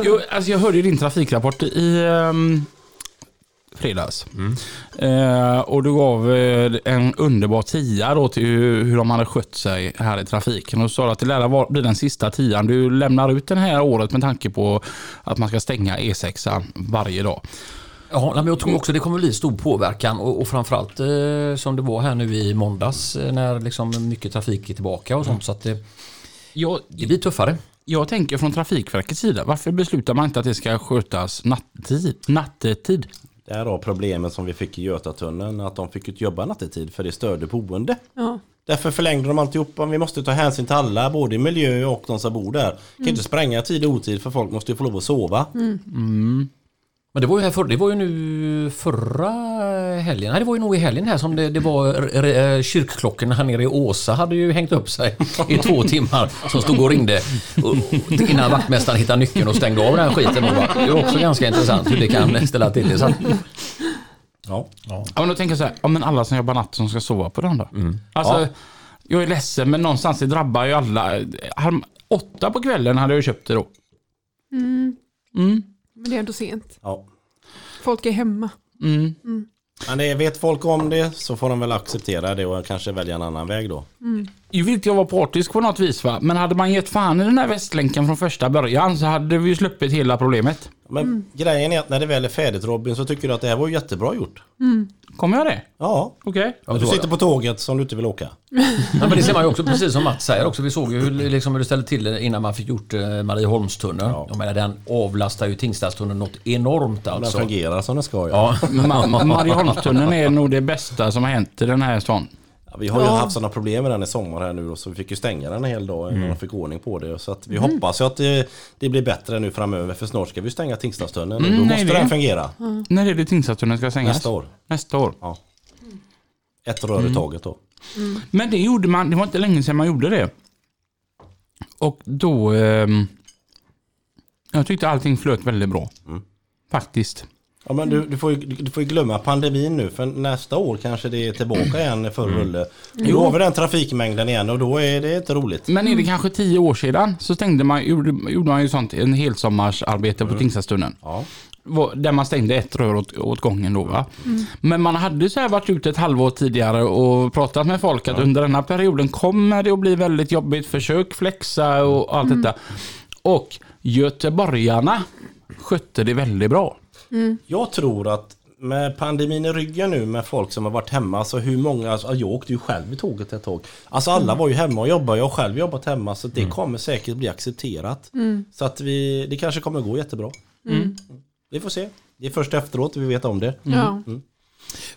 Jo, alltså jag hörde ju din trafikrapport i um, fredags. Eh, och du gav eh, en underbar tia då till hur, hur de hade skött sig här i trafiken. Och sa att det lär bli den sista tian du lämnar ut den här året med tanke på att man ska stänga E6 varje dag. Ja, men jag tror också det kommer bli stor påverkan och, och framförallt eh, som det var här nu i måndags eh, när liksom mycket trafik är tillbaka och sånt så att det, Jag, det blir tuffare. jag tänker från Trafikverkets sida, varför beslutar man inte att det ska skötas nattetid? nattetid? Det här var problemet som vi fick i Götatunneln, att de fick jobba nattetid för det störde boende. Ja. Därför förlängde de alltihopa. Vi måste ta hänsyn till alla, både miljö och de som bor där. Kan inte spränga tid och otid för folk måste ju få lov att sova. Men det var ju här för, det var ju nu förra helgen, nej det var ju nog i helgen här som det, det var r- kyrkklockorna här nere i Åsa hade ju hängt upp sig i två timmar som stod och ringde och- innan vaktmästaren hittade nyckeln och stängde av den här skiten. Och bara, det är också ganska intressant hur det kan ställa till det. Så att, Ja. Ja, men då tänker jag så här, ja, men alla som jobbar natt som ska sova på den då? Alltså, jag är ledsen men någonstans det drabbar ju alla. Halv- Åtta på kvällen hade jag köpt det då. Mm. Men det är ändå sent. Ja. Folk är hemma. Mm. Men det, vet folk om det så får de väl acceptera det och kanske välja en annan väg då. Jag vill inte jag vara partisk på något vis va, men hade man gett fan i den här västlänken från första början så hade vi ju sluppit hela problemet. Men grejen är att när det väl är färdigt Robin så tycker du att det här var jättebra gjort. Kommer jag det? Ja. Okej. Ja, Du sitter på tåget som du inte vill åka. Ja, men det ser man ju också, precis som Mats säger också. Vi såg ju hur, liksom, hur det ställde till innan man fick gjort eh, Marieholmstunneln. Ja. Jag menar, den avlastar ju Tingstadstunneln något enormt Om den alltså. fungerar som den ska. Ja. Ja, Ma- Marieholmstunneln är nog det bästa som har hänt i den här stan. Ja, vi har ju haft sådana problem med den i sommar här nu då, så vi fick ju stänga den en hel dag innan de fick ordning på det. Så att vi hoppas ju att det, det blir bättre nu framöver för snart ska vi stänga Tingstadstunneln. Mm, då måste det- den fungera När är det Tingstadstunneln ska stängas? nästa år. Nästa år. Ja. Ett rör i taget då. Men det gjorde man, det var inte länge sedan man gjorde det. Och då... ehm, jag tyckte allting flöt väldigt bra. Mm. Faktiskt. Ja, men du, du, får ju, du får ju glömma pandemin nu för nästa år kanske det är tillbaka igen i full rulle. Då har vi den trafikmängden igen och då är det inte roligt. Men är det kanske tio år sedan så stängde man, gjorde, gjorde man ju sånt, en helsommarsarbete på Tingstadstunneln. Ja. Där man stängde ett rör åt, åt gången då va. Men man hade så här varit ute ett halvår tidigare och pratat med folk att under den här perioden kommer det att bli väldigt jobbigt. Försök flexa och allt detta. Och göteborgarna skötte det väldigt bra. Jag tror att med pandemin i ryggen nu med folk som har varit hemma, så hur många, alltså, jag åkte ju själv i tåget ett tag. Alltså alla var ju hemma och jobbade, jag har själv jobbat hemma så det kommer säkert bli accepterat. Så att vi, det kanske kommer gå jättebra. Vi får se. Det är först efteråt vi vet om det. Ja.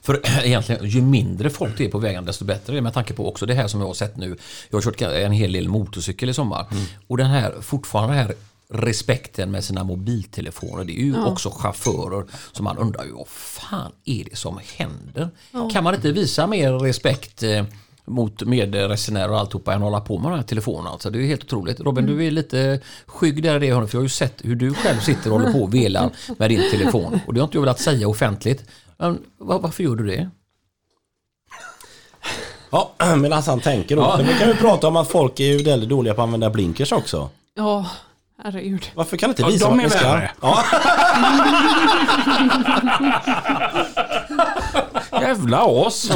För egentligen, ju mindre folk det är på vägen desto bättre är det med tanke på också det här som jag har sett nu. Jag har kört en hel del motorcykel i sommar. Och den här, fortfarande här respekten med sina mobiltelefoner. Det är ju också chaufförer som man undrar ju vad fan är det som händer? Kan man inte visa mer respekt eh, mot medresenärer och alltihopa än att hålla på med de här telefonerna. Alltså, det är helt otroligt. Robin, du är lite skygg där i det hörnet för jag har ju sett hur du själv sitter och håller på och velar med din telefon. Och det har inte jag velat säga offentligt. Men var, varför gör du det? Ja, medan han tänker då. Ja. Men vi kan ju prata om att folk är ju väldigt dåliga på att använda blinkers också. Ja, herregud. Varför kan inte Ja, visa de vart är värre. Ja. Jävla as.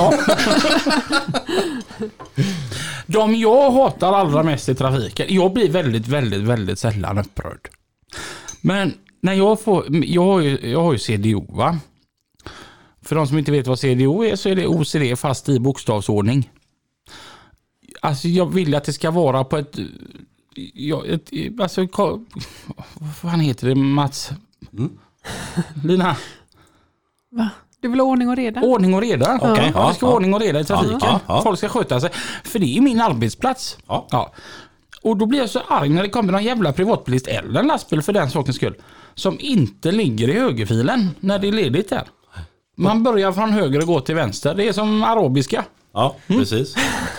De jag hatar allra mest i trafiken, jag blir väldigt, väldigt, väldigt sällan upprörd. Men när jag får, jag har ju, jag har ju CDO va. För de som inte vet vad CDO är så är det OCD fast i bokstavsordning. Alltså jag vill att det ska vara på ett, ja, ett alltså, vad fan heter det Mats? Lina? Va? Du vill ha ordning och reda? Ordning och reda. Okej, ja, ja, det ska vara ja. ordning och reda i trafiken. Ja, ja. Folk ska sköta sig. För det är min arbetsplats. Ja. Och då blir jag så arg när det kommer någon jävla privatbilist eller en lastbil för den sakens skull. som inte ligger i högerfilen när det är ledigt där. Man börjar från höger och går till vänster. Det är som arabiska. Ja, precis.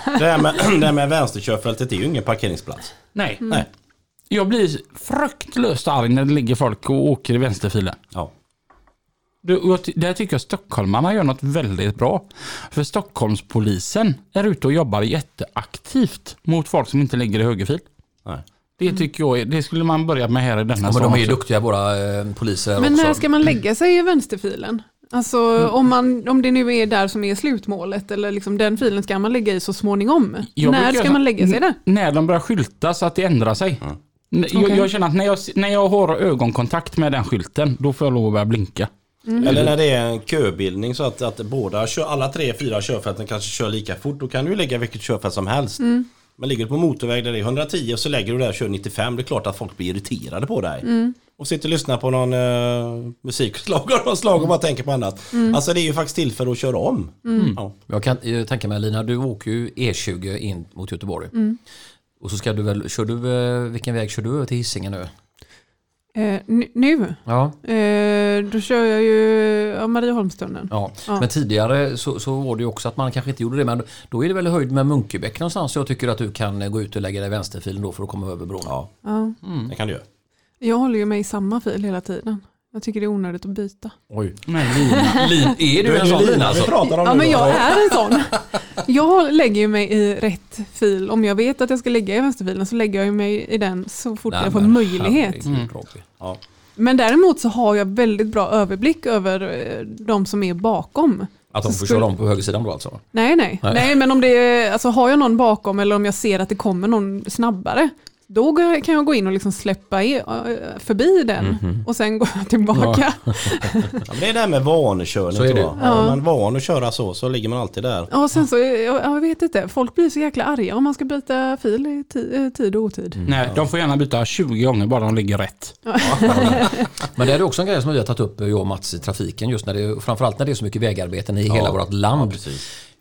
Det här med, det här med vänsterkörfältet är ju ingen parkeringsplats. Nej. Nej. Jag blir fruktlöst arg när det ligger folk och åker i vänsterfilen. Ja. Där tycker jag stockholmarna gör något väldigt bra. För Stockholmspolisen är ute och jobbar jätteaktivt mot folk som inte ligger i högerfil. Nej. Det tycker jag är, det skulle man börja med här i denna Ja, men de är ju duktiga våra eh, poliser Men också. när ska man lägga sig i vänsterfilen? Alltså om, man, om det nu är där som är slutmålet eller liksom den filen ska man lägga i så småningom. Jag när ska man lägga sig där? När de börjar skylta så att det ändrar sig. N- Jag, Okej. jag känner att när jag, när jag har ögonkontakt med den skylten, då får jag lov att börja blinka. Eller när det är en köbildning så att, att båda kör, alla tre, fyra körfälten kanske kör lika fort. Då kan du lägga vilket körfält som helst. Men ligger du på motorväg där det är 110 och så lägger du där och kör 95. Det är klart att folk blir irriterade på dig. Och sitter och lyssnar på någon uh, musikslag av något slag och bara tänker på annat. Alltså det är ju faktiskt till för att köra om. Ja. Jag kan eh, tänka mig Lina, du åker ju E20 in mot Göteborg. Och så ska du väl, kör du, eh, vilken väg kör du över till Hisingen nu? Eh, nu? Ja, Eh, då kör jag ju ja, Marieholmstunneln. ja. Ja. Men tidigare så, så var det ju också att man kanske inte gjorde det. Men då är det väl höjd med Munkebäck någonstans. Så jag tycker att du kan eh, gå ut och lägga dig i vänsterfilen då för att komma över bron. ja, Ja. det kan du göra. Jag håller ju mig i samma fil hela tiden. Jag tycker det är onödigt att byta. Oj. Men Lina, Lin, är du en sån Lina vi alltså? pratar om Ja nu men jag är en sån. Jag lägger ju mig i rätt fil. Om jag vet att jag ska ligga i vänsterfilen så lägger jag ju mig i den så fort Nej, jag får men möjlighet. Ja. Men däremot så har jag väldigt bra överblick över eh, de som är bakom. Att de får köra om på högersidan då alltså? Nej, nej. Nej. nej. men om det är, alltså har jag någon bakom eller om jag ser att det kommer någon snabbare, då kan jag gå in och liksom släppa förbi den Mhm. och sen gå tillbaka. Ja, men det är det här med vanekörning Så är det. Ja. Är man van att köra så, så ligger man alltid där. Ja, sen så, jag, jag vet inte, folk blir så jäkla arga om man ska byta fil i eh, tid och otid. nej, de får gärna byta 20 gånger bara de ligger rätt. Men det är också en grej som vi har tagit upp, jag och Mats, i trafiken. Just när det, framförallt när det är så mycket vägarbeten i hela vårt land.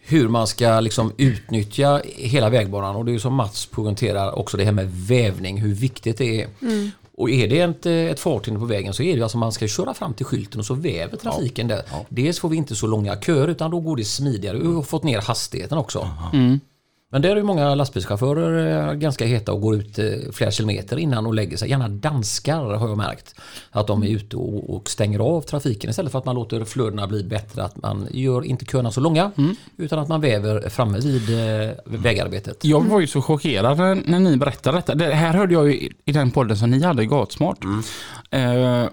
Hur man ska liksom utnyttja hela vägbanan. Och det är som Mats poängterar också det här med vävning, hur viktigt det är. Och är det ett, ett farthinder på vägen så är det alltså man ska köra fram till skylten och så väver trafiken där. Dels får vi inte så långa köer utan då går det smidigare. Vi har fått ner hastigheten också. Men där är ju många lastbilschaufförer eh, ganska heta och går ut eh, flera kilometer innan och lägger sig. Gärna danskar har jag märkt. Att de är ute och, stänger av trafiken istället för att man låter flödena bli bättre. Att man gör inte köerna så långa utan att man väver framme vid eh, vägarbetet. Jag var ju så chockerad när, när ni berättade detta. Det här hörde jag ju i, den podden som ni hade i Gatsmart. Eh,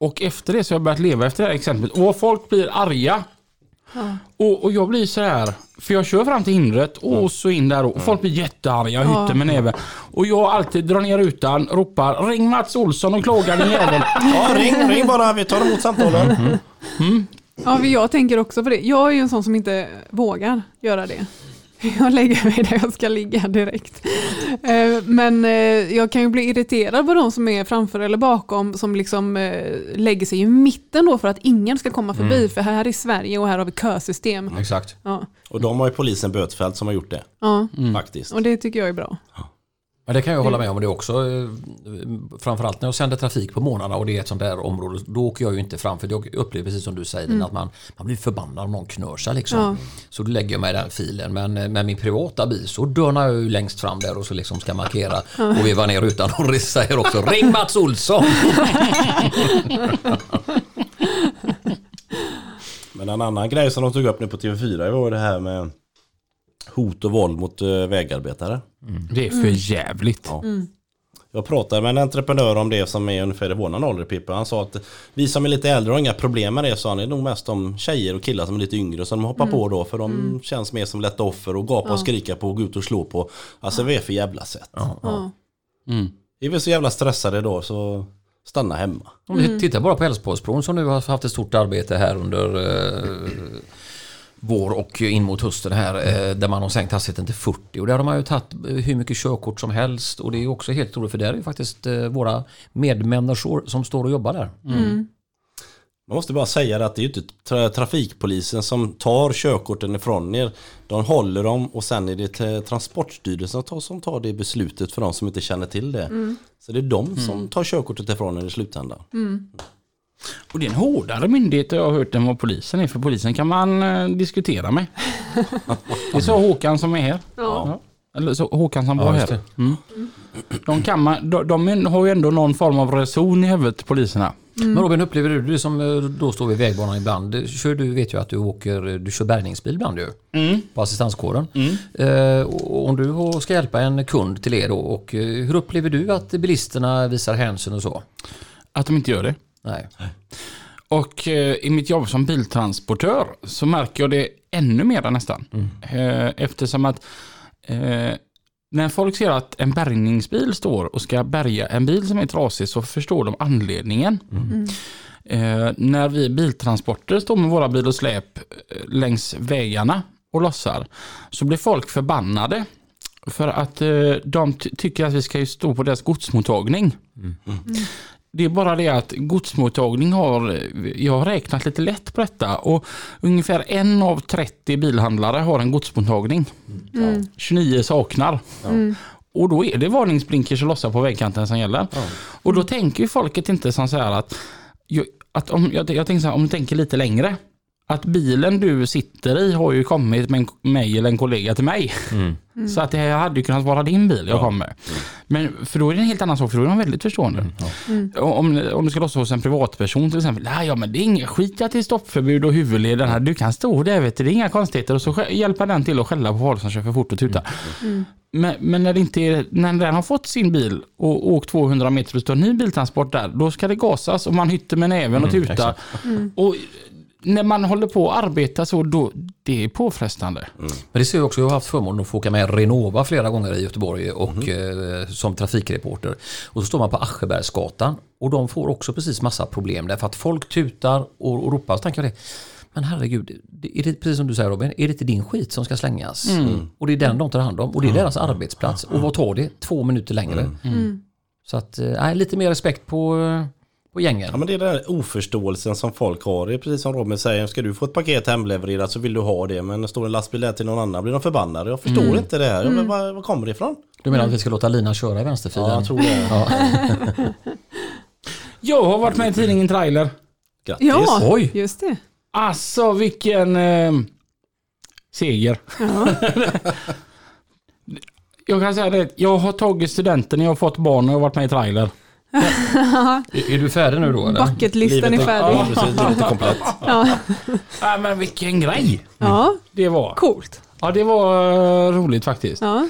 och efter det så har jag börjat leva efter det här exemplet. Och folk blir arga. Och, och jag blir så här, för jag kör fram till hindret och så in där och folk blir jättearga, hytter med näven. Och jag alltid drar ner rutan, ropar ring Mats Olsson och klagar din jävel. Ja, ring, ring bara. Vi tar emot samtalen. Ja, för jag tänker också på det. Jag är ju en sån som inte vågar göra det. Jag lägger mig där jag ska ligga direkt. Eh, Men eh, jag kan ju bli irriterad på de som är framför eller bakom som liksom eh, lägger sig i mitten då för att ingen ska komma förbi. För här i Sverige och här har vi kösystem. Exakt. Ja, Och de har ju polisen Bötfält som har gjort det. ja. Faktiskt. och det tycker jag är bra. Ja, det kan jag hålla med om det också. Eh, Framförallt när jag sänder trafik på morgnarna och det är ett sånt där område. Då åker jag ju inte fram för jag upplever precis som du säger Lina, att man, man blir förbannad om någon knörsar liksom. Ja. Så då lägger jag mig i den filen. Men eh, med min privata bil så dörnar jag ju längst fram där och så liksom ska markera och veva ner rutan och säger också Ring Mats Olsson! Men en annan grej som de tog upp nu på TV4 var det här med hot och våld mot eh, vägarbetare. Det är för jävligt. Ja. Jag pratade med en entreprenör om det som är ungefär i våran ålder Pippa. Han sa att vi som är lite äldre har inga problem med det. Så han är nog mest om tjejer och killar som är lite yngre som de hoppar på då. För de känns mer som lätta offer och gapa och skrika på och gå ut och slå på. Alltså vad är för jävla sätt? Ja. Mm. Är vi så jävla stressade då så stanna hemma. Om vi tittar bara på Älvsborgsbron som nu har haft ett stort arbete här under eh, vår och in mot hösten här eh, där man har sänkt hastigheten till 40 och där har man ju tagit eh, hur mycket körkort som helst och det är också helt otroligt för där är ju faktiskt eh, våra medmänniskor som står och jobbar där. Man måste bara säga att det är ju inte tra trafikpolisen som tar körkorten ifrån er. De håller dem och sen är det till Transportstyrelsen som tar, det beslutet för de som inte känner till det. Så det är de som tar körkortet ifrån er i slutändan. Och det är en hårdare myndighet har jag hört än vad polisen är. För polisen kan man eh, diskutera med. det är så Håkan som är här. Ja. Eller så Håkan som Ja, var just här. Mm. De, kan man, de, de har ju ändå någon form av reson i huvudet poliserna. Men Robin, upplever du det som eh, då står vid vägbanan ibland? Kör, du vet ju att du åker, du kör bärgningsbil ibland ju. På assistanskåren. Eh, och om du har- ska hjälpa en kund till er då, och eh, hur upplever du att bilisterna visar hänsyn och så? Att de inte gör det. Nej. Och eh, i mitt jobb som biltransportör så märker jag det ännu mer nästan. Eh, eftersom att eh, när folk ser att en bärgningsbil står och ska bärga en bil som är trasig så förstår de anledningen. Eh, när vi biltransporter står med våra bil och släp eh, längs vägarna och lossar så blir folk förbannade. För att eh, de ty- tycker att vi ska ju stå på deras godsmottagning. Det är bara det att godsmottagning har, jag har räknat lite lätt på detta och ungefär en av 30 bilhandlare har en godsmottagning. 29 saknar. Och då är det varningsblinkers och lossa på vägkanten som gäller. Och då tänker ju folket inte som så här att, att om, jag, jag tänker så här, om du tänker lite längre. Att bilen du sitter i har ju kommit med en, mig eller en kollega till mig. Så att det hade ju kunnat vara din bil jag kom med. Men för då är det en helt annan sak, för då är de väldigt förstående. Om, om du ska lossa hos en privatperson till exempel. Nej, ja men det är inga skit att det är stoppförbud och huvudleden här. Du kan stå där vet du, det är inga konstigheter. Och så hjälper den till att skälla på folk som kör för fort och tuta. Men, men när, det inte är, när den har fått sin bil och åkt 200 meter och står en ny biltransport där, då ska det gasas och man hytter med näven och tutar. Och när man håller på att arbeta så, då, det är påfrestande. Men det ser jag också, jag har haft förmånen att få åka med Renova flera gånger i Göteborg och eh, som trafikreporter. Och så står man på Aschebergsgatan och de får också precis massa problem därför att folk tutar och, och ropar. Så tänker jag det, men herregud, är det precis som du säger Robin, är det inte din skit som ska slängas? Och det är den de tar hand om och det är deras arbetsplats. Och vad tar det? Två minuter längre. Så att, eh, nej, lite mer respekt på, eh, på gängen. Ja men det är den här oförståelsen som folk har. Det är precis som Robin säger, ska du få ett paket hemlevererat så vill du ha det. Men står en lastbil där till någon annan blir de förbannade. Jag förstår inte det här. Ja, Men var, var kommer det ifrån? Du menar att vi ska låta Lina köra i vänsterfilen? Ja, jag tror det. Ja. Jag har varit med i tidningen Trailer. Grattis. Ja, Oj. just det. Alltså vilken eh, seger. jag kan säga det, jag har tagit studenten, jag har fått barn och jag har varit med i Trailer. Är, är du färdig nu då eller? Bucketlisten är färdig. Ja, precis. Det är lite komplett. Ja. Ja, men vilken grej ja, det var. coolt. Ja, det var eh, roligt faktiskt. Ja.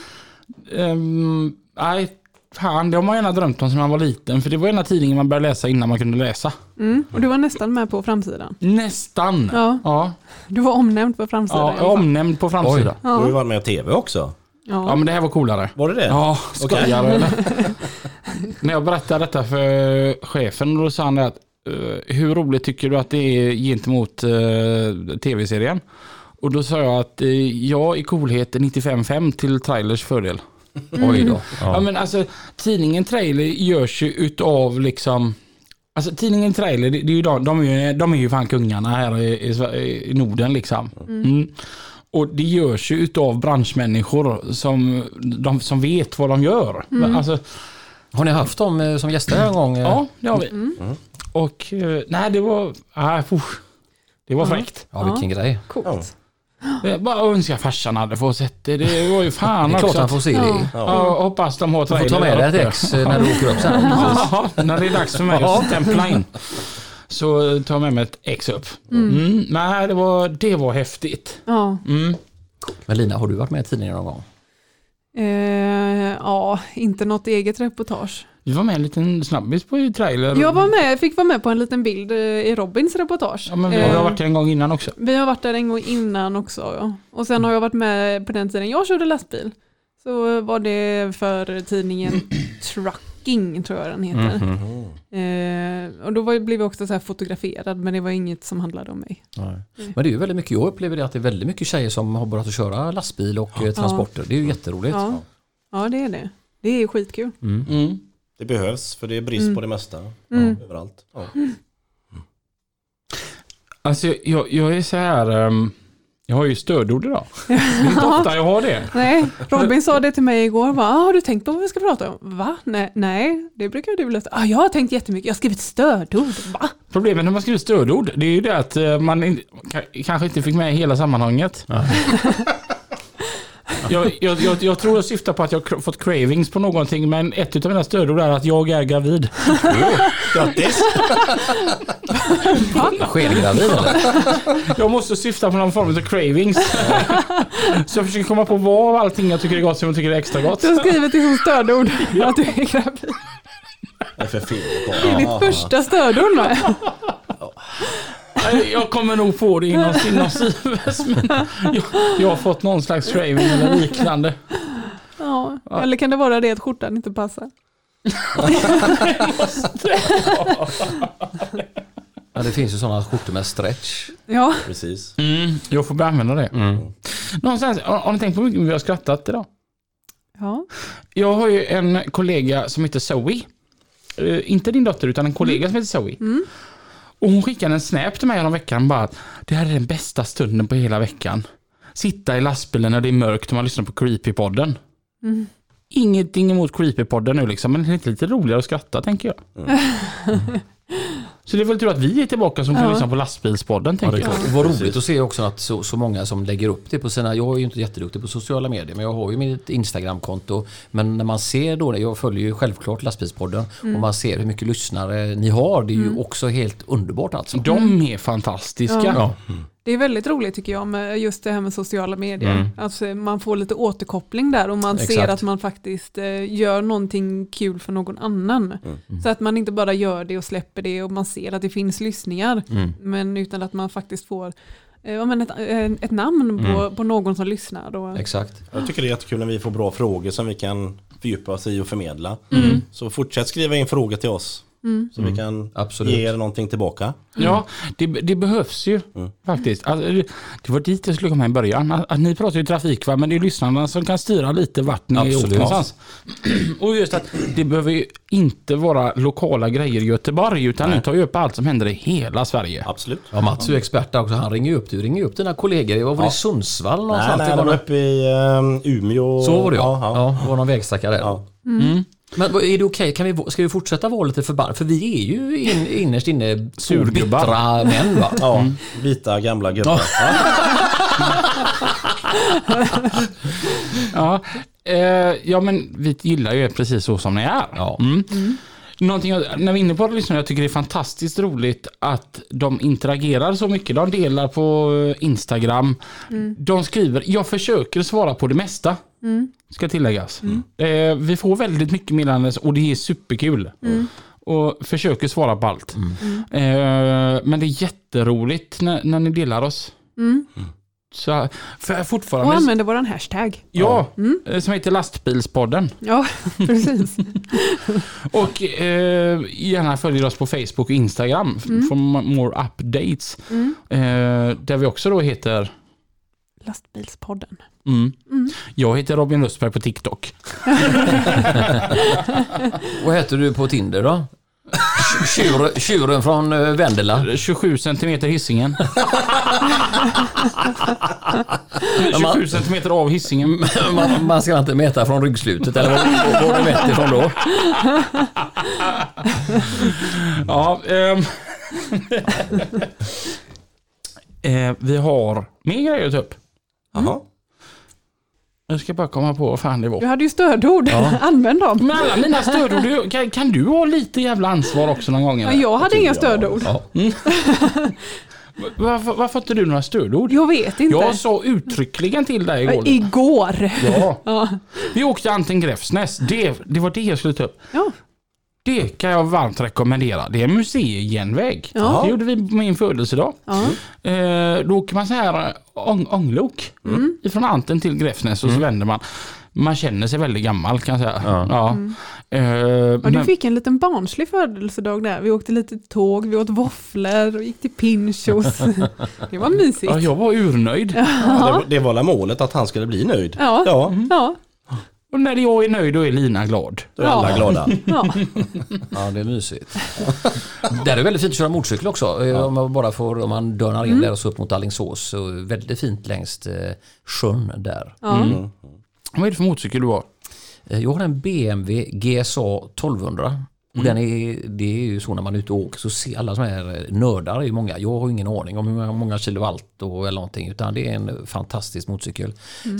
Ehm, nej, fan, det har man gärna drömt om sedan man var liten. För det var ena tidningen man började läsa innan man kunde läsa. Mm. Och du var nästan med på framsidan. Nästan. Ja. Ja, Du var omnämnd på framsidan. ja omnämnd på framsidan. Du Ja. varit med i TV också. Ja, Ja. men det här var coolare. Var det det? Ja, skojar du eller? När jag berättade detta för chefen då sa han att eh, hur roligt tycker du att det är gentemot uh, tv-serien? Och då sa jag att uh, jag i coolhet är 95-5 till trailers fördel. Oj då. Ja. men alltså tidningen Trailer görs ju utav liksom Alltså tidningen Trailer, det, det är ju de, de, är ju, de är ju fan kungarna här i, i, i Norden liksom. Mm. Och det görs ju utav branschmänniskor som, de, som vet vad de gör. Men Alltså, Har ni haft dem eh, som gäster en gång? ja, det har vi. Och eh, nej, det var, puh, det var fräckt. Ja, vilken grej. Coolt. Jag bara önskar farsan hade fått sett det. Det var ju fan Det är klart också. han får se Ja. det. Ja, jag hoppas de har Du får trailer ta med dig ett ex eh, när du åker upp sen. Ja, när det är dags för mig att stämpla in. Så tar jag med mig ett ex upp. Mm. Nej, det var, det var häftigt. Ja. Mm. Men Lina, har du varit med i tidningen någon gång? Eh, ja, inte något eget reportage. Vi var med en liten snabbis på trailer. Jag var med, fick vara med på en liten bild eh, i Robins reportage. Ja, men vi har Eh, varit där en gång innan också. Vi har varit där en gång innan också. Ja. Och sen har jag varit med på den tiden jag körde lastbil. Så var det för tidningen Trucking tror jag den heter. Mhm. Eh, och då var, blev jag också så här fotograferad men det var inget som handlade om mig. Men det är ju väldigt mycket, jag upplever det att det är väldigt mycket tjejer som har börjat att köra lastbil och eh, transporter. Det är ju jätteroligt. Ja. ja, det är det. Det är skitkul. Mm. Mm. Det behövs för det är brist på det mesta. Mm. Överallt. Ja. Alltså jag, jag är så här... ehm, jag har ju stödord idag. Det är inte ofta jag har det. Nej, Robin sa det till mig igår. Va, har du tänkt på vad vi ska prata om? Va? Nej, nej det brukar du väl inte. Ah, jag har tänkt jättemycket. Jag har skrivit stödord. Va? Problemet när man skriver stödord, det är ju det att eh, man in, kanske inte fick med hela sammanhanget. Jag, jag, jag, jag tror jag syftar på att jag har fått cravings på någonting, men ett av mina stödord är att jag är gravid. Grattis! Skengravid eller? Jag måste syfta på någon form av cravings. Så jag försöker komma på vad av allting jag tycker är gott som jag tycker är extra gott. Du har skrivit i som stödord att du är gravid. Det är för fel. Det är ditt första stödord med. Jag kommer nog få det inom Sivers, men jag, jag har fått någon slags craving eller liknande. Ja. Eller kan det vara det att skjortan inte passar? Ja, det finns ju sådana skjortor med stretch. Ja, Precis. Mm, jag får börja använda det. Någonstans, har, ni tänkt på hur mycket vi har skrattat idag? ja. Jag har ju en kollega som heter Zoe. Eh, inte din dotter utan en kollega som heter Zoe. Och hon skickade en snap till mig om veckan bara att det här är den bästa stunden på hela veckan. Sitta i lastbilen när det är mörkt och man lyssnar på Creepypodden. Ingenting emot Creepypodden nu liksom, men det är lite, roligare att skratta tänker jag. Så det är väl tur att vi är tillbaka som Ja. lyssna på lastbilspodden tänker jag. Och vad roligt att se också att så, så många som lägger upp det på sina, jag är ju inte jätteduktig på sociala medier men jag har ju mitt Instagramkonto. Men när man ser då, jag följer ju självklart lastbilspodden och man ser hur mycket lyssnare ni har, det är ju också helt underbart alltså. De är fantastiska. Ja. Det är väldigt roligt tycker jag med just det här med sociala medier. Alltså, man får lite återkoppling där och man ser Exakt. att man faktiskt eh, gör någonting kul för någon annan. Så att man inte bara gör det och släpper det och man ser att det finns lyssningar. Men utan att man faktiskt får eh, ja, men ett, eh, ett namn på, på någon som lyssnar. Och, Exakt. Jag tycker det är jättekul när vi får bra frågor som vi kan fördjupa oss i och förmedla. Mm. Så fortsätt skriva in frågor till oss. Så vi kan Absolut. ge er någonting tillbaka. Ja, det, det behövs ju faktiskt. Alltså, det det var dit jag skulle komma i början. Att, att ni pratar ju trafik va, men det är lyssnarna som kan styra lite vart ni Absolut. åker någonstans. Och just att det behöver ju inte vara lokala grejer i Göteborg utan ni tar ju upp allt som händer i hela Sverige. Absolut. Ja, Mats är ju expert där också, han ringer ju upp, du ringer upp dina kollegor, det var väl i Sundsvall Nej, någonstans? nej, Det de var var uppe i um, Umeå. Så var det ja. ja. ja. det var någon vägsträcka där. ja. Men är det okej, kan vi, ska vi fortsätta vara lite förbannade? För vi är ju in, innerst inne Surgubbar. män va? Ja, vita gamla gubbar. Ja, eh, ja men vi gillar ju er precis så som ni är. Ja. Mm. Någonting jag, när vi är inne på det jag tycker det är fantastiskt roligt att de interagerar så mycket. De delar på Instagram. De skriver, jag försöker svara på det mesta. Ska tilläggas. Eh, vi får väldigt mycket meddelanden och det är superkul. Och försöker svara på allt. Eh, men det är jätteroligt när, när ni delar oss. Så, för fortfarande... och använder våran hashtag. Ja, eh, som heter Lastbilspodden. Ja, precis. Och eh, gärna följer oss på Facebook och Instagram f- för more updates. Eh, där vi också då heter Lastbilspodden. Mm. Jag heter Robin Lustberg på TikTok. Vad heter du på Tinder då? Tjur, tjuren från eh, Vendela. 27 centimeter Hisingen. man- 27 centimeter av Hisingen. Man, man ska inte mäta från ryggslutet eller var, var du mätt ifrån då? Ja, ehm. eh, vi har mer grejer att ta upp. Jaha. Jag ska bara komma på vad fan det var. Du hade ju stödord. Använd dem. Men alla mina stödord, kan, kan du ha lite jävla ansvar också någon gång? Ja, jag hade inga stödord. Ja. Varför, varför har inte du några stödord? Jag vet inte. Jag sa uttryckligen till dig igår. Igår. Ja. Ja. Vi åkte Anten Gräfsnäs. Det, det var det jag skulle ta upp. Ja. Det kan jag varmt rekommendera. Det är en museigenväg. Ja. Det gjorde vi på min födelsedag. Ja. Eh, då åker man så här eh, ång, ånglok. Mm. Ifrån Anten till Gräfsnäs och så vänder man. Man känner sig väldigt gammal kan jag säga. Ja. Eh, Och du men- fick en liten barnslig födelsedag där. Vi åkte lite tåg, vi åt våfflor och gick till Pinchos. Det var mysigt. ja, jag var urnöjd. Ja, det, det var väl målet att han skulle bli nöjd. Ja. Ja, Ja. Och när jag är nöjd då är Lina glad. Då är alla Ja. glada. Ja. Ja, det är mysigt. där är väldigt fint att köra motorcykel också. Eh, Om man bara får, om man dörnar in där och så upp mot Alingsås. Så väldigt fint längs eh, sjön där. Ja. Vad är det för motorcykel du har? Eh, Jag har en BMW GSA 1200. Och den är, det är ju så när man är ute och åker så ser alla som är nördar är ju många. Jag har ingen aning om hur många- många kilowatt och eller någonting utan det är en fantastisk motorcykel.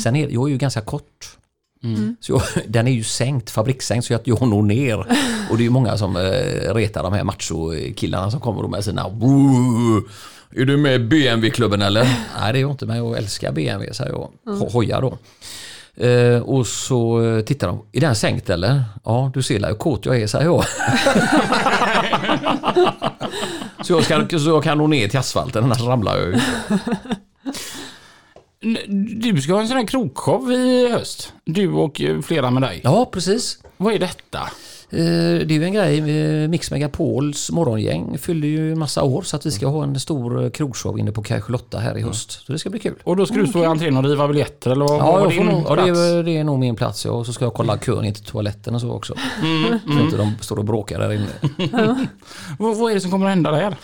Sen är jag är ju ganska kort. Så jag, den är ju sänkt, fabrikssänkt så att jag når ner. Och det är ju många som eh, retar de här macho-killarna som kommer då med sina "Woo, Är du med i BMW-klubben eller? Nej det är jag inte men jag älskar BMW säger jag. Ho- Hojar då. Eh, och så tittar de. Är den sänkt eller? Ja, du ser hur kåt jag är, säger jag. så, jag ska, så jag kan nå ner till asfalten, annars ramlar jag ju. Du ska ha en sån här krogshow i höst. Du och eh, flera med dig. Ja, precis. Vad är detta? Eh, det är ju en grej. Mix Megapols morgongäng fyller ju en massa år så att vi ska ha en stor eh, krogshow inne på Kaj här i höst. Så det ska bli kul. Och då ska du stå i entrén och riva biljetter eller vad Ja, vad var din nog, ja det, plats? är, det är nog min plats. Ja. Och så ska jag kolla kön in till toaletten och så också. Så inte de står och bråkar där inne. Vad, vad är det som kommer att hända där?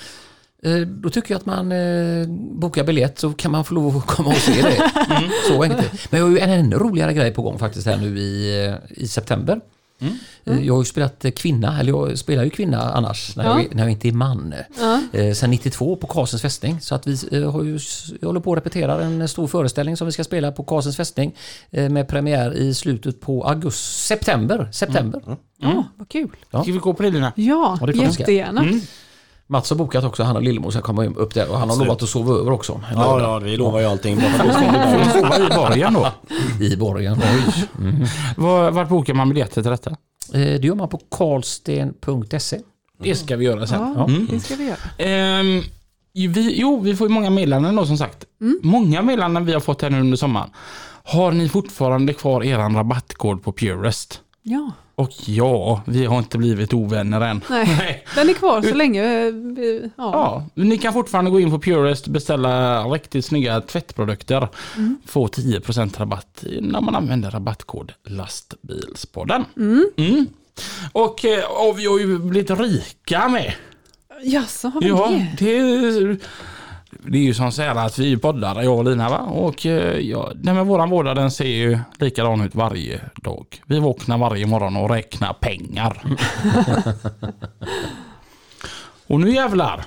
Eh, Då tycker jag att man eh, bokar biljett så kan man få lov att komma och se det. Så enkelt. Men jag har ju en ännu roligare grej på gång faktiskt här nu i, eh, i september. Eh, Jag har ju spelat kvinna, eller jag spelar ju kvinna annars när, Ja. jag, när jag inte är man. Ja. Eh, sen 92 på Karlsens fästning. Så att vi eh, har ju, jag håller på att repetera en stor föreställning som vi ska spela på Karlsens fästning. Eh, med premiär i slutet på augusti, september. september. ja, vad kul. Ja. Ska vi gå på det Lina? Ja, Ja, jättegärna. Mats har bokat också, han och Lillemor ska komma upp där och han har lovat att sova över också. Ja, ja, vi lovar ju allting. Sova i borgen då? I borgen. Var, vart bokar man biljetter till detta? Eh, Det gör man på karlsten.se. Det ska vi göra sen. Ja, Mm. det ska vi göra. Ehm, vi, jo, vi får ju många meddelanden då som sagt. Många meddelanden vi har fått här nu under sommaren. Har ni fortfarande kvar er rabattkod på Purest? Ja, Och ja, vi har inte blivit ovänner än. nej. Den är kvar så länge eh, vi... Ja. Ja, ni kan fortfarande gå in på Purest och beställa riktigt snygga tvättprodukter. Få 10% rabatt när man använder rabattkod lastbilspodden. Mm. Och, eh, och vi har ju blivit rika med. Jaså, har vi Ja, det? Det, är ju som så här att vi poddar, jag och Lina va. Och eh, ja, nej, men våran vårdag den ser ju likadan ut varje dag. Vi vaknar varje morgon och räknar pengar. och nu jävlar.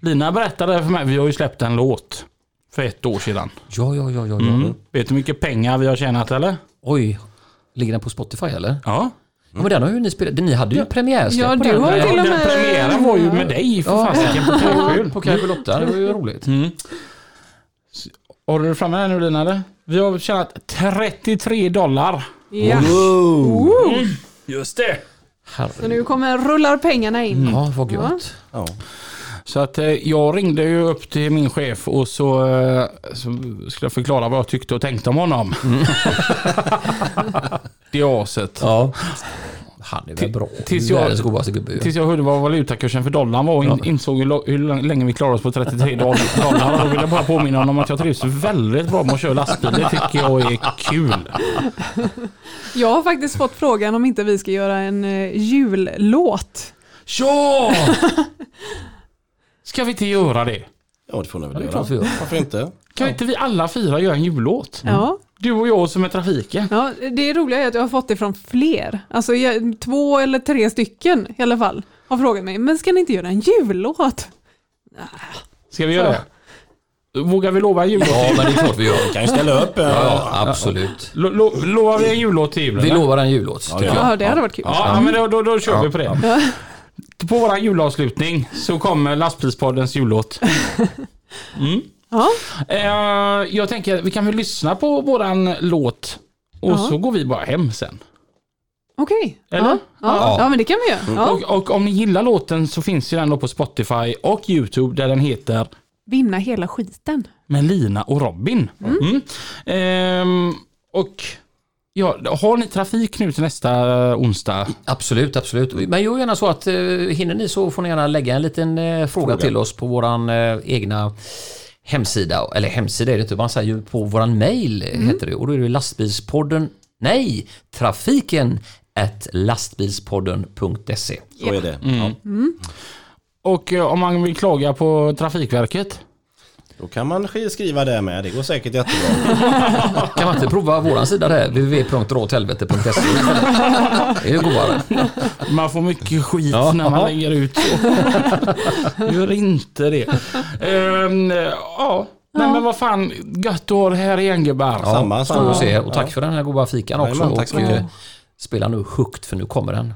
Lina berättade för mig, vi har ju släppt en låt. För ett år sedan. Ja, ja, ja, ja. ja. Mm. Vet du hur mycket pengar vi har tjänat eller? Oj, ligger den på Spotify eller? Ja. Ja, men den har ju ni spelat. Ni hade ju premiärsläpp Ja, på du den. har ju ja till och den med- premiären var ju med dig för Ja. fasiken på Kajskjul. på Kaj Charlotta, det var ju roligt. Har du framme här nu Lina eller? Vi har tjänat 33 dollar. Ja. Just det. Så Herregud. nu kommer rullar pengarna in. Ja, vad gött. Ja. Så att eh, jag ringde ju upp till min chef och så, eh, så skulle jag förklara vad jag tyckte och tänkte om honom. det aset. Ja. Han är väl bra. tills jag- Världens godaste gubbe ju. Tills jag hörde vad valutakursen för dollarn var och in, insåg hur, hur länge vi klarade oss på 33 doll- dollar. Då vill jag bara påminna honom om att jag trivs väldigt bra med att köra lastbil. Det tycker jag är kul. Jag har faktiskt fått frågan om inte vi ska göra en eh, jullåt. Ja! Ska vi inte göra det? ja, det får ni väl göra. Varför inte? Kan inte vi alla fyra göra en jullåt? Ja. Du och jag som är trafiken. ja, det roliga är att jag har fått det från fler. Alltså jag, två eller tre stycken i alla fall har frågat mig, men ska ni inte göra en jullåt? Ska vi göra det? Vågar vi lova en jullåt? Ja, men det är klart vi gör. Vi kan ju ställa upp. eh, Ja, absolut. Lo, lo, lovar vi en jullåt till julen? Vi lovar en jullåt, jag. Ja, det hade varit kul. Ja, ja, men då, då, då kör vi på det. På våran julavslutning så kommer lastbilspoddens jullåt. Mm. Ja. Eh, jag tänker att vi kan väl lyssna på våran låt och Ja. så går vi bara hem sen. Okej. Eller? Ja. Ja. Ja. ja, men det kan vi göra. Ja. Och, och om ni gillar låten så finns ju den då på Spotify och YouTube där den heter Vinna hela skiten. med Lina och Robin. Mm. Ehm, och ja, har ni trafik nu till nästa onsdag? Absolut, absolut. Men gör gärna så att eh, hinner ni så får ni gärna lägga en liten eh, fråga, till oss på våran eh, egna hemsida. Eller hemsida är det inte, man säger ju på våran mail heter det. Och då är det lastbilspodden Nej, trafiken at lastbilspodden.se. Så är det. Mm. Ja. Och eh, om man vill klaga på Trafikverket? Då kan man sk- skriva det med. Det går säkert jättebra. Kan man inte prova våran sida där? www.råthelvete.se Det är ju godare. Man får mycket skit Ja. när man lägger ut så. Gör inte det. Ehm, ja, Nej, men vad fan, gött att ha det här igen gubbar. Ja, Samma, samma. och tack Ja. för den här goda fikan också. Så och eh, spela nu högt för nu kommer den.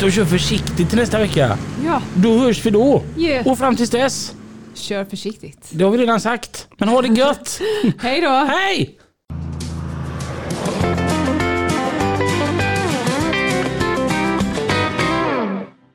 Inte att köra försiktigt till nästa vecka. Ja, Då hörs vi då. yeah. Och fram tills dess. kör försiktigt. Det har vi redan sagt. Men ha det gött. Hej då! Hej!